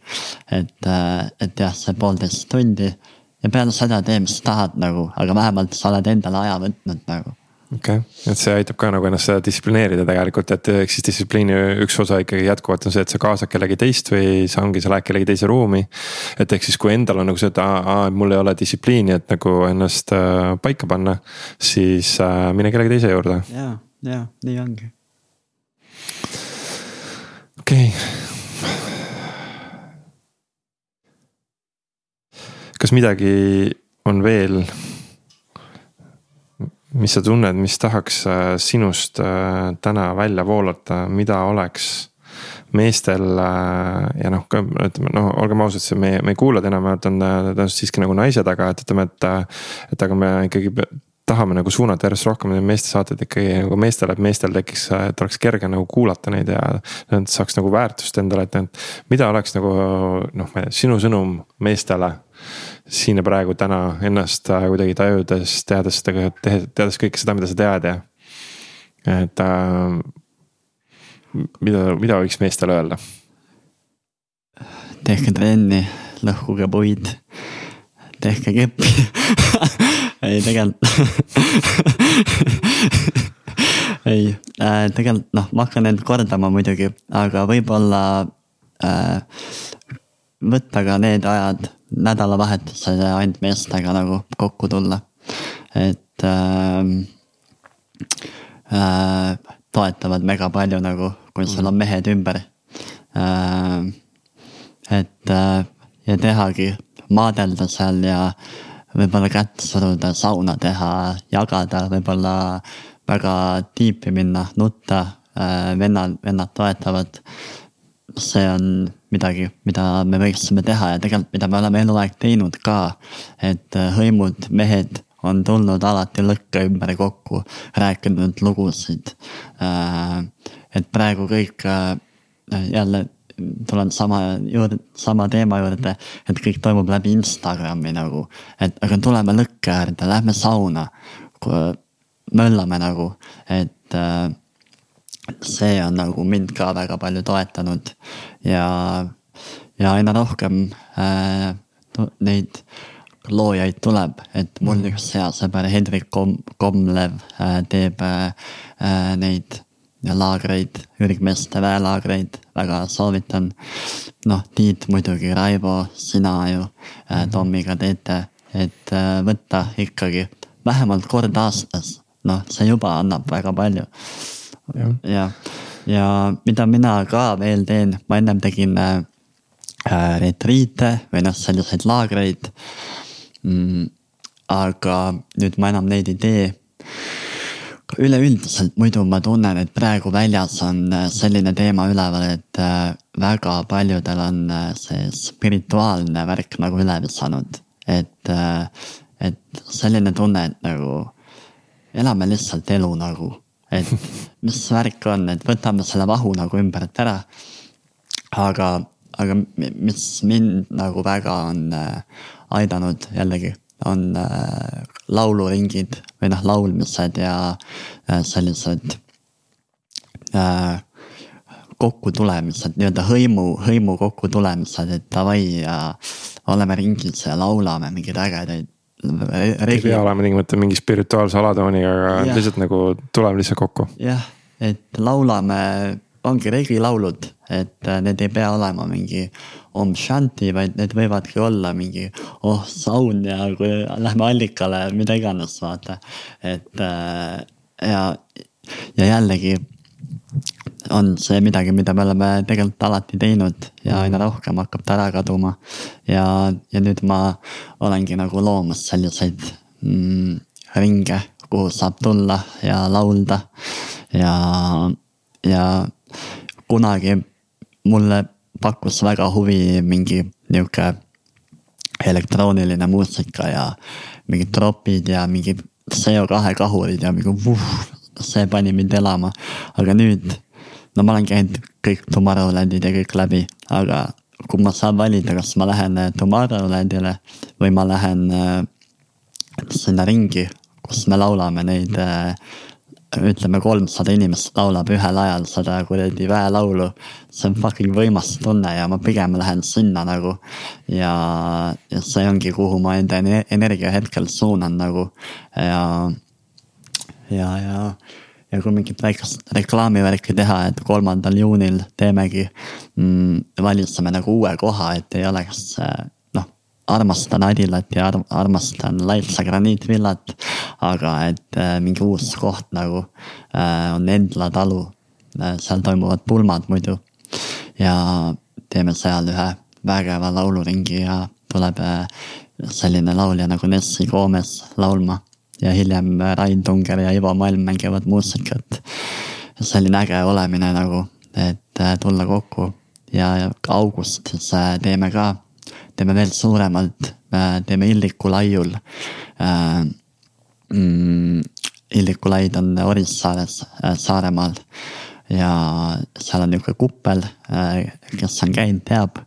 et, äh, et jah, see poolteist tundi ja peale seda tee, mis tahad nagu, aga vähemalt sa oled endale aja võtnud nagu okei okay., et see aitab ka nagu ennast distsiplineerida tegelikult, et ehk siis distsipliini üks osa ikkagi jätkuvalt on see, et sa kaasad kellegi teist või sa ongi, sa lähed kellegi teise ruumi. et ehk siis, kui endal on nagu see, et aa, mul ei ole distsipliini, et nagu ennast äh, paika panna, siis äh, mine kellegi teise juurde. ja, ja nii ongi. okei okay kas midagi on veel mis sa tunned, mis tahaks äh, sinust äh, täna välja voolata, mida oleks meestel äh, ja noh, ütleme noh, olgem ausad, see meie, meie kuulajad enamjaolt on tõenäoliselt siiski nagu naised, aga et ütleme, et. et aga me ikkagi tahame nagu suunata järjest rohkem neid meeste saateid ikkagi nagu meestele, et meestel tekiks, et oleks kerge nagu kuulata neid ja. Nad saaks nagu väärtust endale, et mida oleks nagu noh, sinu sõnum meestele siin ja praegu täna ennast äh, kuidagi tajudes, teades seda, teades kõike seda, mida sa tead ja. et äh, mida, mida võiks meestele öelda? tehke trenni, lõhkuge puid, tehke keppi ei, tegelikult ei äh,, tegelikult noh, ma hakkan end kordama muidugi, aga võib-olla äh, võtta ka need ajad nädalavahetusel ainult meestega nagu kokku tulla. et äh, äh, toetavad mega palju nagu, kui sul on mehed ümber äh,. et äh, ja tehagi, maadelda seal ja võib-olla kätt suruda, sauna teha, jagada, võib-olla väga tiipi minna, nutta äh,, vennad, vennad toetavad. See on midagi, mida me võiksime teha ja tegelikult, mida me oleme eluaeg teinud ka. et äh, hõimud, mehed on tulnud alati lõkke ümber kokku, rääkinud lugusid. Äh, et praegu kõik äh, jälle tulen sama juurde, sama teema juurde, et kõik toimub läbi Instagrami nagu. et aga tuleme lõkke äärde, lähme sauna, möllame nagu, et see on nagu mind ka väga palju toetanud ja, ja aina rohkem äh, neid loojaid tuleb, et mul mhm. üks hea sõber Hendrik Kom-, Komlev äh, teeb äh, äh neid laagreid, ürgmeeste väelaagreid, väga soovitan. noh, Tiit muidugi, Raivo, sina ju äh, mhm. Tommiga teete, et äh, võtta ikkagi vähemalt kord aastas, noh, see juba annab väga palju. Ja, ja mida mina ka veel teen, ma ennem tegin äh, retriite või noh, selliseid laagreid mm,. aga nüüd ma enam neid ei tee. üleüldiselt muidu ma tunnen, et praegu väljas on äh, selline teema üleval, et äh, väga paljudel on äh, see spirituaalne värk nagu üle visanud. et, et selline tunne, et nagu elame lihtsalt elu nagu, et mis värk on, et võtame selle vahu nagu ümbert ära. aga, aga mis mind nagu väga on aidanud jällegi, on äh, lauluringid või noh, laulmised ja äh, sellised äh, kokkutulemised, nii-öelda hõimu, hõimu kokkutulemised, et davai ja oleme ringis ja laulame mingeid ägedaid ei pea olema tingimata mingi spirituaalse alatooniga, aga lihtsalt nagu tuleme lihtsalt kokku. jah, et laulame, ongi regilaulud, et äh, need ei pea olema mingi Om Shanti, vaid need võivadki olla mingi oh saun ja kui lähme allikale, mida iganes, vaata. et äh, ja, ja jällegi on see midagi, mida me oleme tegelikult alati teinud ja aina rohkem hakkab ta ära kaduma. ja, ja nüüd ma olengi nagu loomas selliseid mm, ringe, kuhu saab tulla ja laulda ja, ja kunagi mulle pakkus väga huvi mingi nihuke elektrooniline muusika ja mingid tropid ja mingid CO2 kahurid ja mingi vuh, see pani mind elama. aga nüüd, no ma olen käinud kõik Tomorrowlandid ja kõik läbi, aga kui ma saan valida, kas ma lähen Tomorrowlandile või ma lähen äh, sinna ringi, kus me laulame neid äh, ütleme, kolmsada inimest laulab ühel ajal seda kuradi väelaulu. see on fucking võimas tunne ja ma pigem lähen sinna nagu. ja, ja see ongi, kuhu ma enda energia hetkel suunan nagu ja, ja, ja ja kui mingit väikest reklaamivärki teha, et kolmandal juunil teemegi mm,, valisime nagu uue koha, et ei oleks armastan Adilat ja arm, armastan Laitsa graniitvillat. aga et äh, mingi uus koht nagu äh, on Endla talu äh,. seal toimuvad pulmad muidu. ja teeme seal ühe vägeva lauluringi ja tuleb äh, selline laulja nagu Nessi Koomes laulma. Ja hiljem äh, Rain Tunger ja Ivo Malm mängivad muusikat. selline äge olemine nagu, et äh, tulla kokku ja augustis teeme ka teeme veel suuremalt, teeme Illiku laiul. Äh, mm, Illiku laid on Orissaares, Saaremaal ja seal on niisugune kuppel, kes on käinud, teab.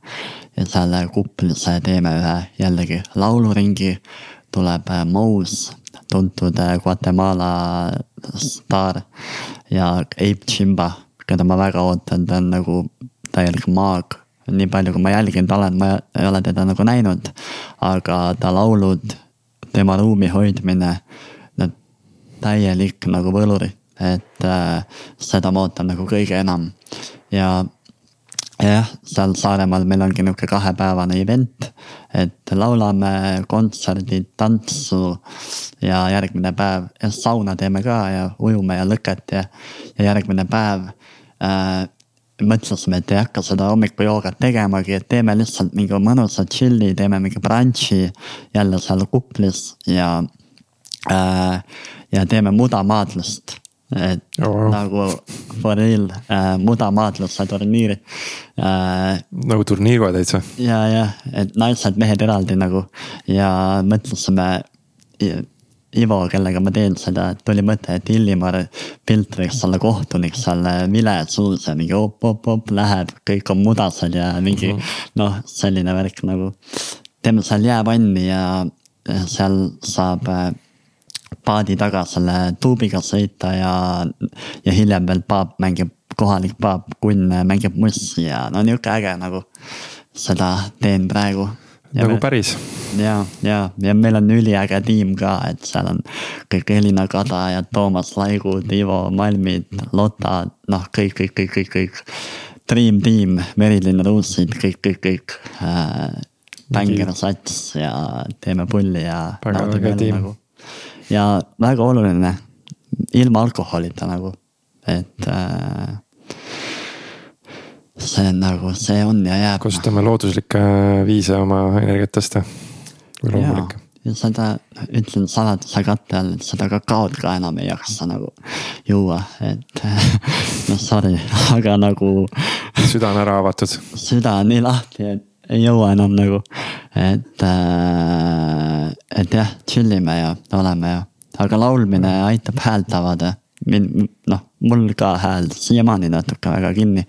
ja seal kuplis teeme ühe jällegi lauluringi, tuleb Mous, tuntud Guatemala staar ja Ape Chimba, keda ma väga ootan, ta on nagu täielik maag nii palju, kui ma jälginud olen, ma ei ole teda nagu näinud. aga ta laulud, tema ruumi hoidmine, need täielik nagu võluri, et äh, seda ma ootan nagu kõige enam. ja jah, seal Saaremaal meil ongi nihuke kahepäevane event, et laulame, kontserdid, tantsu ja järgmine päev ja sauna teeme ka ja ujume ja lõket ja, ja järgmine päev äh, mõtlesime, et ei hakka seda hommikujoogat tegemagi, et teeme lihtsalt mingi mõnusa chill'i, teeme mingi brunch'i jälle seal kuplis ja äh,. ja teeme mudamaadlust et wow. nagu for real äh, mudamaadluse turniiri äh,. nagu turniiriga täitsa. ja, jah, et naised-mehed eraldi nagu ja mõtlesime. Ivo, kellega ma teen seda, tuli mõte, et Illimar Pilt võiks olla kohtunik seal vilesuus ja mingi op-op-op läheb, kõik on mudased ja mingi mm -hmm. noh, selline värk nagu. teeme seal jäävanni ja seal saab äh, paadi taga selle tuubiga sõita ja, ja hiljem veel paap mängib, kohalik paap, kunn mängib mussi ja no nihuke äge nagu. seda teen praegu. nagu me, päris. ja, ja, ja meil on üliäge tiim ka, et seal on kõik Elina Kada ja Toomas Laigud, Ivo Malmid, Lotta, noh, kõik, kõik, kõik, kõik, kõik. Dream Team, Merilin Ruusid, kõik, kõik, kõik äh,. Bänger sats ja teeme pulli ja. väga äge tiim nagu ja väga oluline, ilma alkoholita nagu, et äh, see on nagu, see on ja jääb. kasutame looduslikke viise oma energiat tõsta. või loomulikke. ja seda ütlen saladuse katte all, seda kakaod ka enam ei jaksa nagu juua, et noh, sorry, aga nagu. süda on ära avatud. süda on nii lahti, et ei jõua enam nagu, et äh,, et jah, chill ime ja oleme ja, aga laulmine aitab häält avada. mind, noh, mul ka hääl siiamaani natuke väga kinni.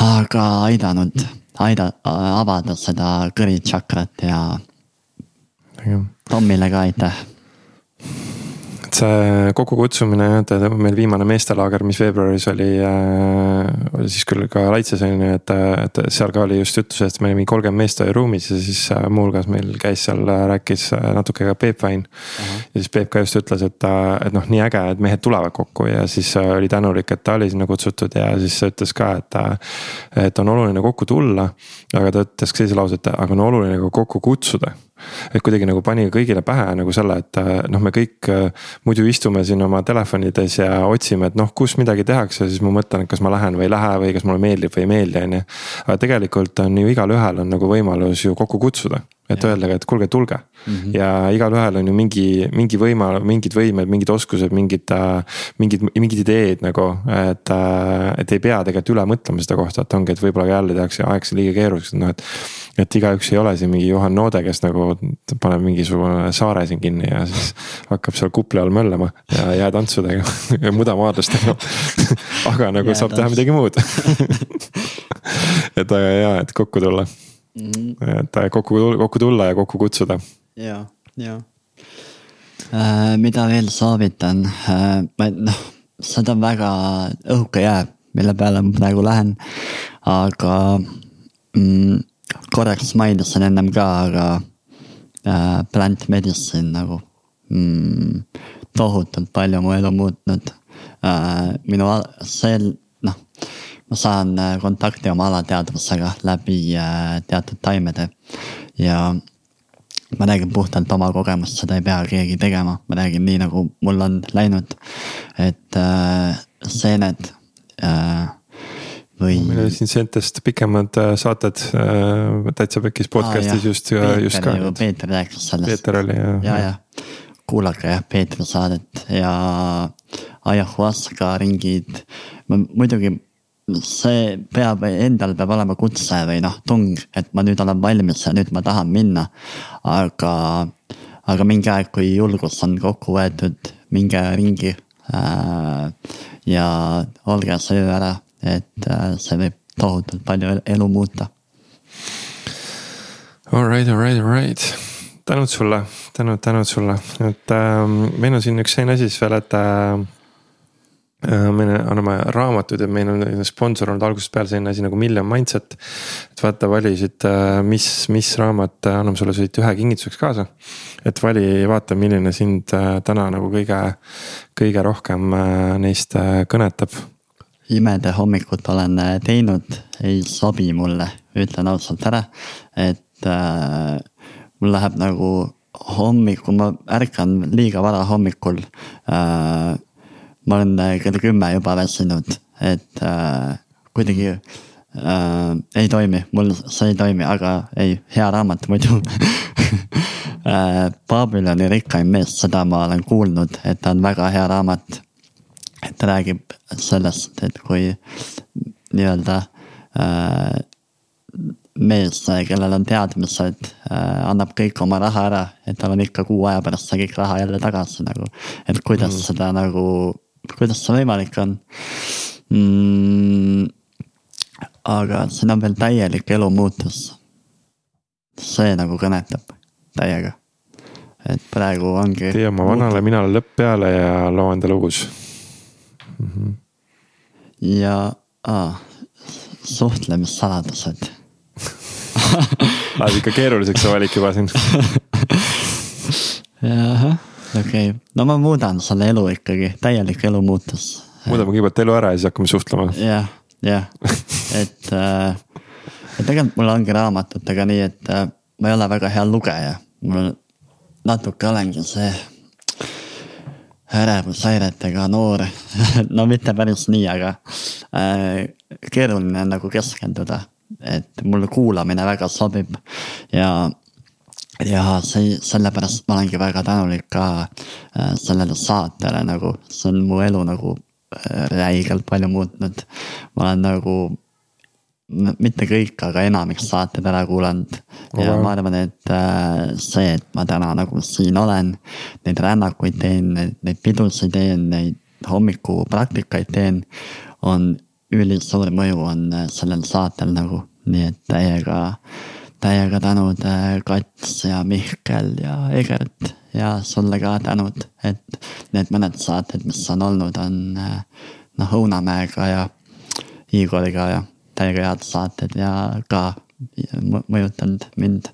aga aidanud, aida-, avada seda kõritšakrat ja. Tommile ka aitäh et see kokkukutsumine, tead meil viimane meestelaager, mis veebruaris oli äh,, oli siis küll ka Laitses on ju, et, et seal ka oli just juttu sellest, me olime kolmkümmend meest oli ruumis ja siis äh, muuhulgas meil käis seal, äh, rääkis natuke ka Peep Vain uh. -huh. ja siis Peep ka just ütles, et, et noh, nii äge, et mehed tulevad kokku ja siis oli tänulik, et ta oli sinna kutsutud ja siis ütles ka, et. et on oluline kokku tulla, aga ta ütles ka sellise lause, et aga on oluline ka kokku kutsuda et kuidagi nagu pani kõigile pähe nagu selle, et äh, noh, me kõik äh, muidu istume siin oma telefonides ja otsime, et noh, kus midagi tehakse, siis ma mõtlen, et kas ma lähen või ei lähe või kas mulle meeldib või ei meeldi, on ju. aga tegelikult on ju igalühel on nagu võimalus ju kokku kutsuda et öelda ka, et kuulge, tulge mm. -hmm. ja igalühel on ju mingi, mingi võima-, mingid võimed, mingid oskused, mingid, mingid, mingid ideed nagu. et, et ei pea tegelikult üle mõtlema seda kohta, et ongi, et võib-olla jälle tehakse aeg liiga keeruliseks, noh et. et igaüks ei ole siin mingi Juhan Noode, kes nagu paneb mingisugune saare siin kinni ja siis hakkab seal kupli all möllama ja jäätantsudega ja mudamaadlustega aga nagu saab teha midagi muud et aga hea, et kokku tulla mm. -hmm. et kokku, kokku tulla ja kokku kutsuda. ja, ja äh,. mida veel soovitan äh,, ma noh, seda väga õhuke jääb, mille peale ma praegu lähen. aga mm, korraks mainisin ennem ka, aga äh, plant medicine nagu mm, tohutult palju mu elu muutnud äh,. minu see noh ma saan äh, kontakti oma alateadvusega läbi äh, teatud taimede ja ma räägin puhtalt oma kogemust, seda ei pea keegi tegema, ma räägin nii, nagu mul on läinud. et äh, seened äh, või. meil oli siin seentest pikemad äh, saated äh, Täitsa Pekis podcast'is ah, just, just ka. Peeter rääkis sellest. Peeter oli jah. ja, ja kuulake jah Peetri saadet ja ayahuasca ringid. muidugi see peab, endal peab olema kutse või noh, tung, et ma nüüd olen valmis ja nüüd ma tahan minna. aga, aga mingi aeg, kui julgus on kokku võetud, minge ringi äh,. ja olge see ära, et äh, see võib tohutult palju elu muuta. Alright, alright, alright tänud sulle, tänud, tänud sulle, et äh, meil on siin üks selline asi siis veel, et Äh, me anname raamatuid ja meil on sponsor olnud algusest peale selline asi nagu Million Mindset. et vaata, vali siit, äh, mis, mis raamat äh, anname sulle siit ühe kingituseks kaasa. et vali, vaata, milline sind täna nagu kõige, kõige rohkem neist kõnetab. imede hommikut olen teinud, ei sobi mulle, ütlen ausalt ära, et äh, mul läheb nagu hommikul, ma ärkan liiga vara hommikul äh,. Ma olen kell kümme juba väsinud, et äh, kuidagi äh, ei toimi, mul see ei toimi, aga ei, hea raamat muidu äh, Babyloni rikkaim mees, seda ma olen kuulnud, et ta on väga hea raamat. et ta räägib sellest, et kui nii-öelda äh, mees, kellel on teadmised äh,, annab kõik oma raha ära, et tal on ikka kuu aja pärast see kõik raha jälle tagasi nagu. et kuidas mm. seda nagu, kuidas see võimalik on mm,? aga siin on veel täielik elumuutus. see nagu kõnetab täiega. et praegu ongi. tee oma vanale minale lõpp peale ja loo endale uus mm. -hmm. ja ah, suhtlemissaladused Läheb ikka keeruliseks see valik juba siin. jah, okei okay., no ma muudan selle elu ikkagi, täielik elumuutus. muudame kõigepealt elu ära ja siis hakkame suhtlema. jah, jah, et äh,, et tegelikult mul ongi raamatutega nii, et äh, ma ei ole väga hea lugeja, mul natuke olengi see ärevushäiretega noor no mitte päris nii, aga äh, keeruline on nagu keskenduda et mulle kuulamine väga sobib ja ja see, sellepärast ma olengi väga tänulik ka äh, sellele saatele nagu, see on mu elu nagu äh, räigelt palju muutnud. ma olen nagu, mitte kõik, aga enamik saateid ära kuulanud. Oh, ja ma arvan, et äh, see, et ma täna nagu siin olen, neid rännakuid teen, neid pidusid teen, neid hommikupraktikaid teen, on ülisuur mõju on äh, sellel saatel nagu, nii et täiega, täiega tänud äh, Kats ja Mihkel ja Egert ja sulle ka tänud, et need mõned saated, mis on olnud, on äh, noh, Õunamäega ja Igoriga ja täiega head saated ja ka mõjutanud mind.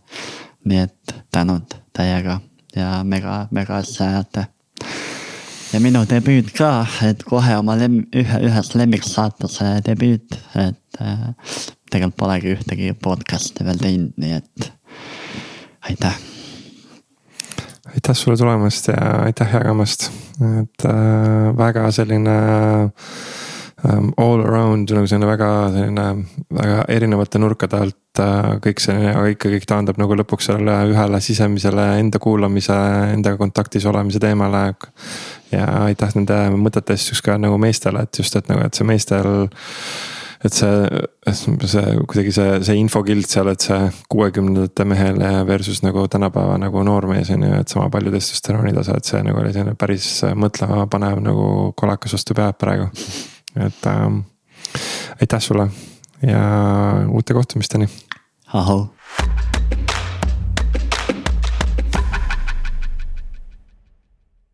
nii et tänud täiega ja mega, mega asja ajate ja minu debüüt ka, et kohe oma lem-, ühe, ühes lemmiksaatuse debüüt, et äh, tegelikult polegi ühtegi podcast'i veel teinud, nii et aitäh. aitäh sulle tulemast ja aitäh jagamast, et äh, väga selline um, all around nagu selline väga selline väga erinevate nurkade alt äh, kõik selline, aga ikkagi kõik taandub nagu lõpuks sellele ühele sisemisele enda kuulamise, endaga kontaktis olemise teemale ja aitäh nende mõtete eest just ka nagu meestele, et just, et nagu, et see meestel. Et see, see kuidagi see, see infokild seal, et see kuuekümnendate mehel versus nagu tänapäeva nagu noormees on ju, et sama palju testosterooni tase, et see nagu oli selline päris mõtlema panev nagu kolakas vastu pead praegu. et ähm, aitäh sulle ja uute kohtumisteni. ahau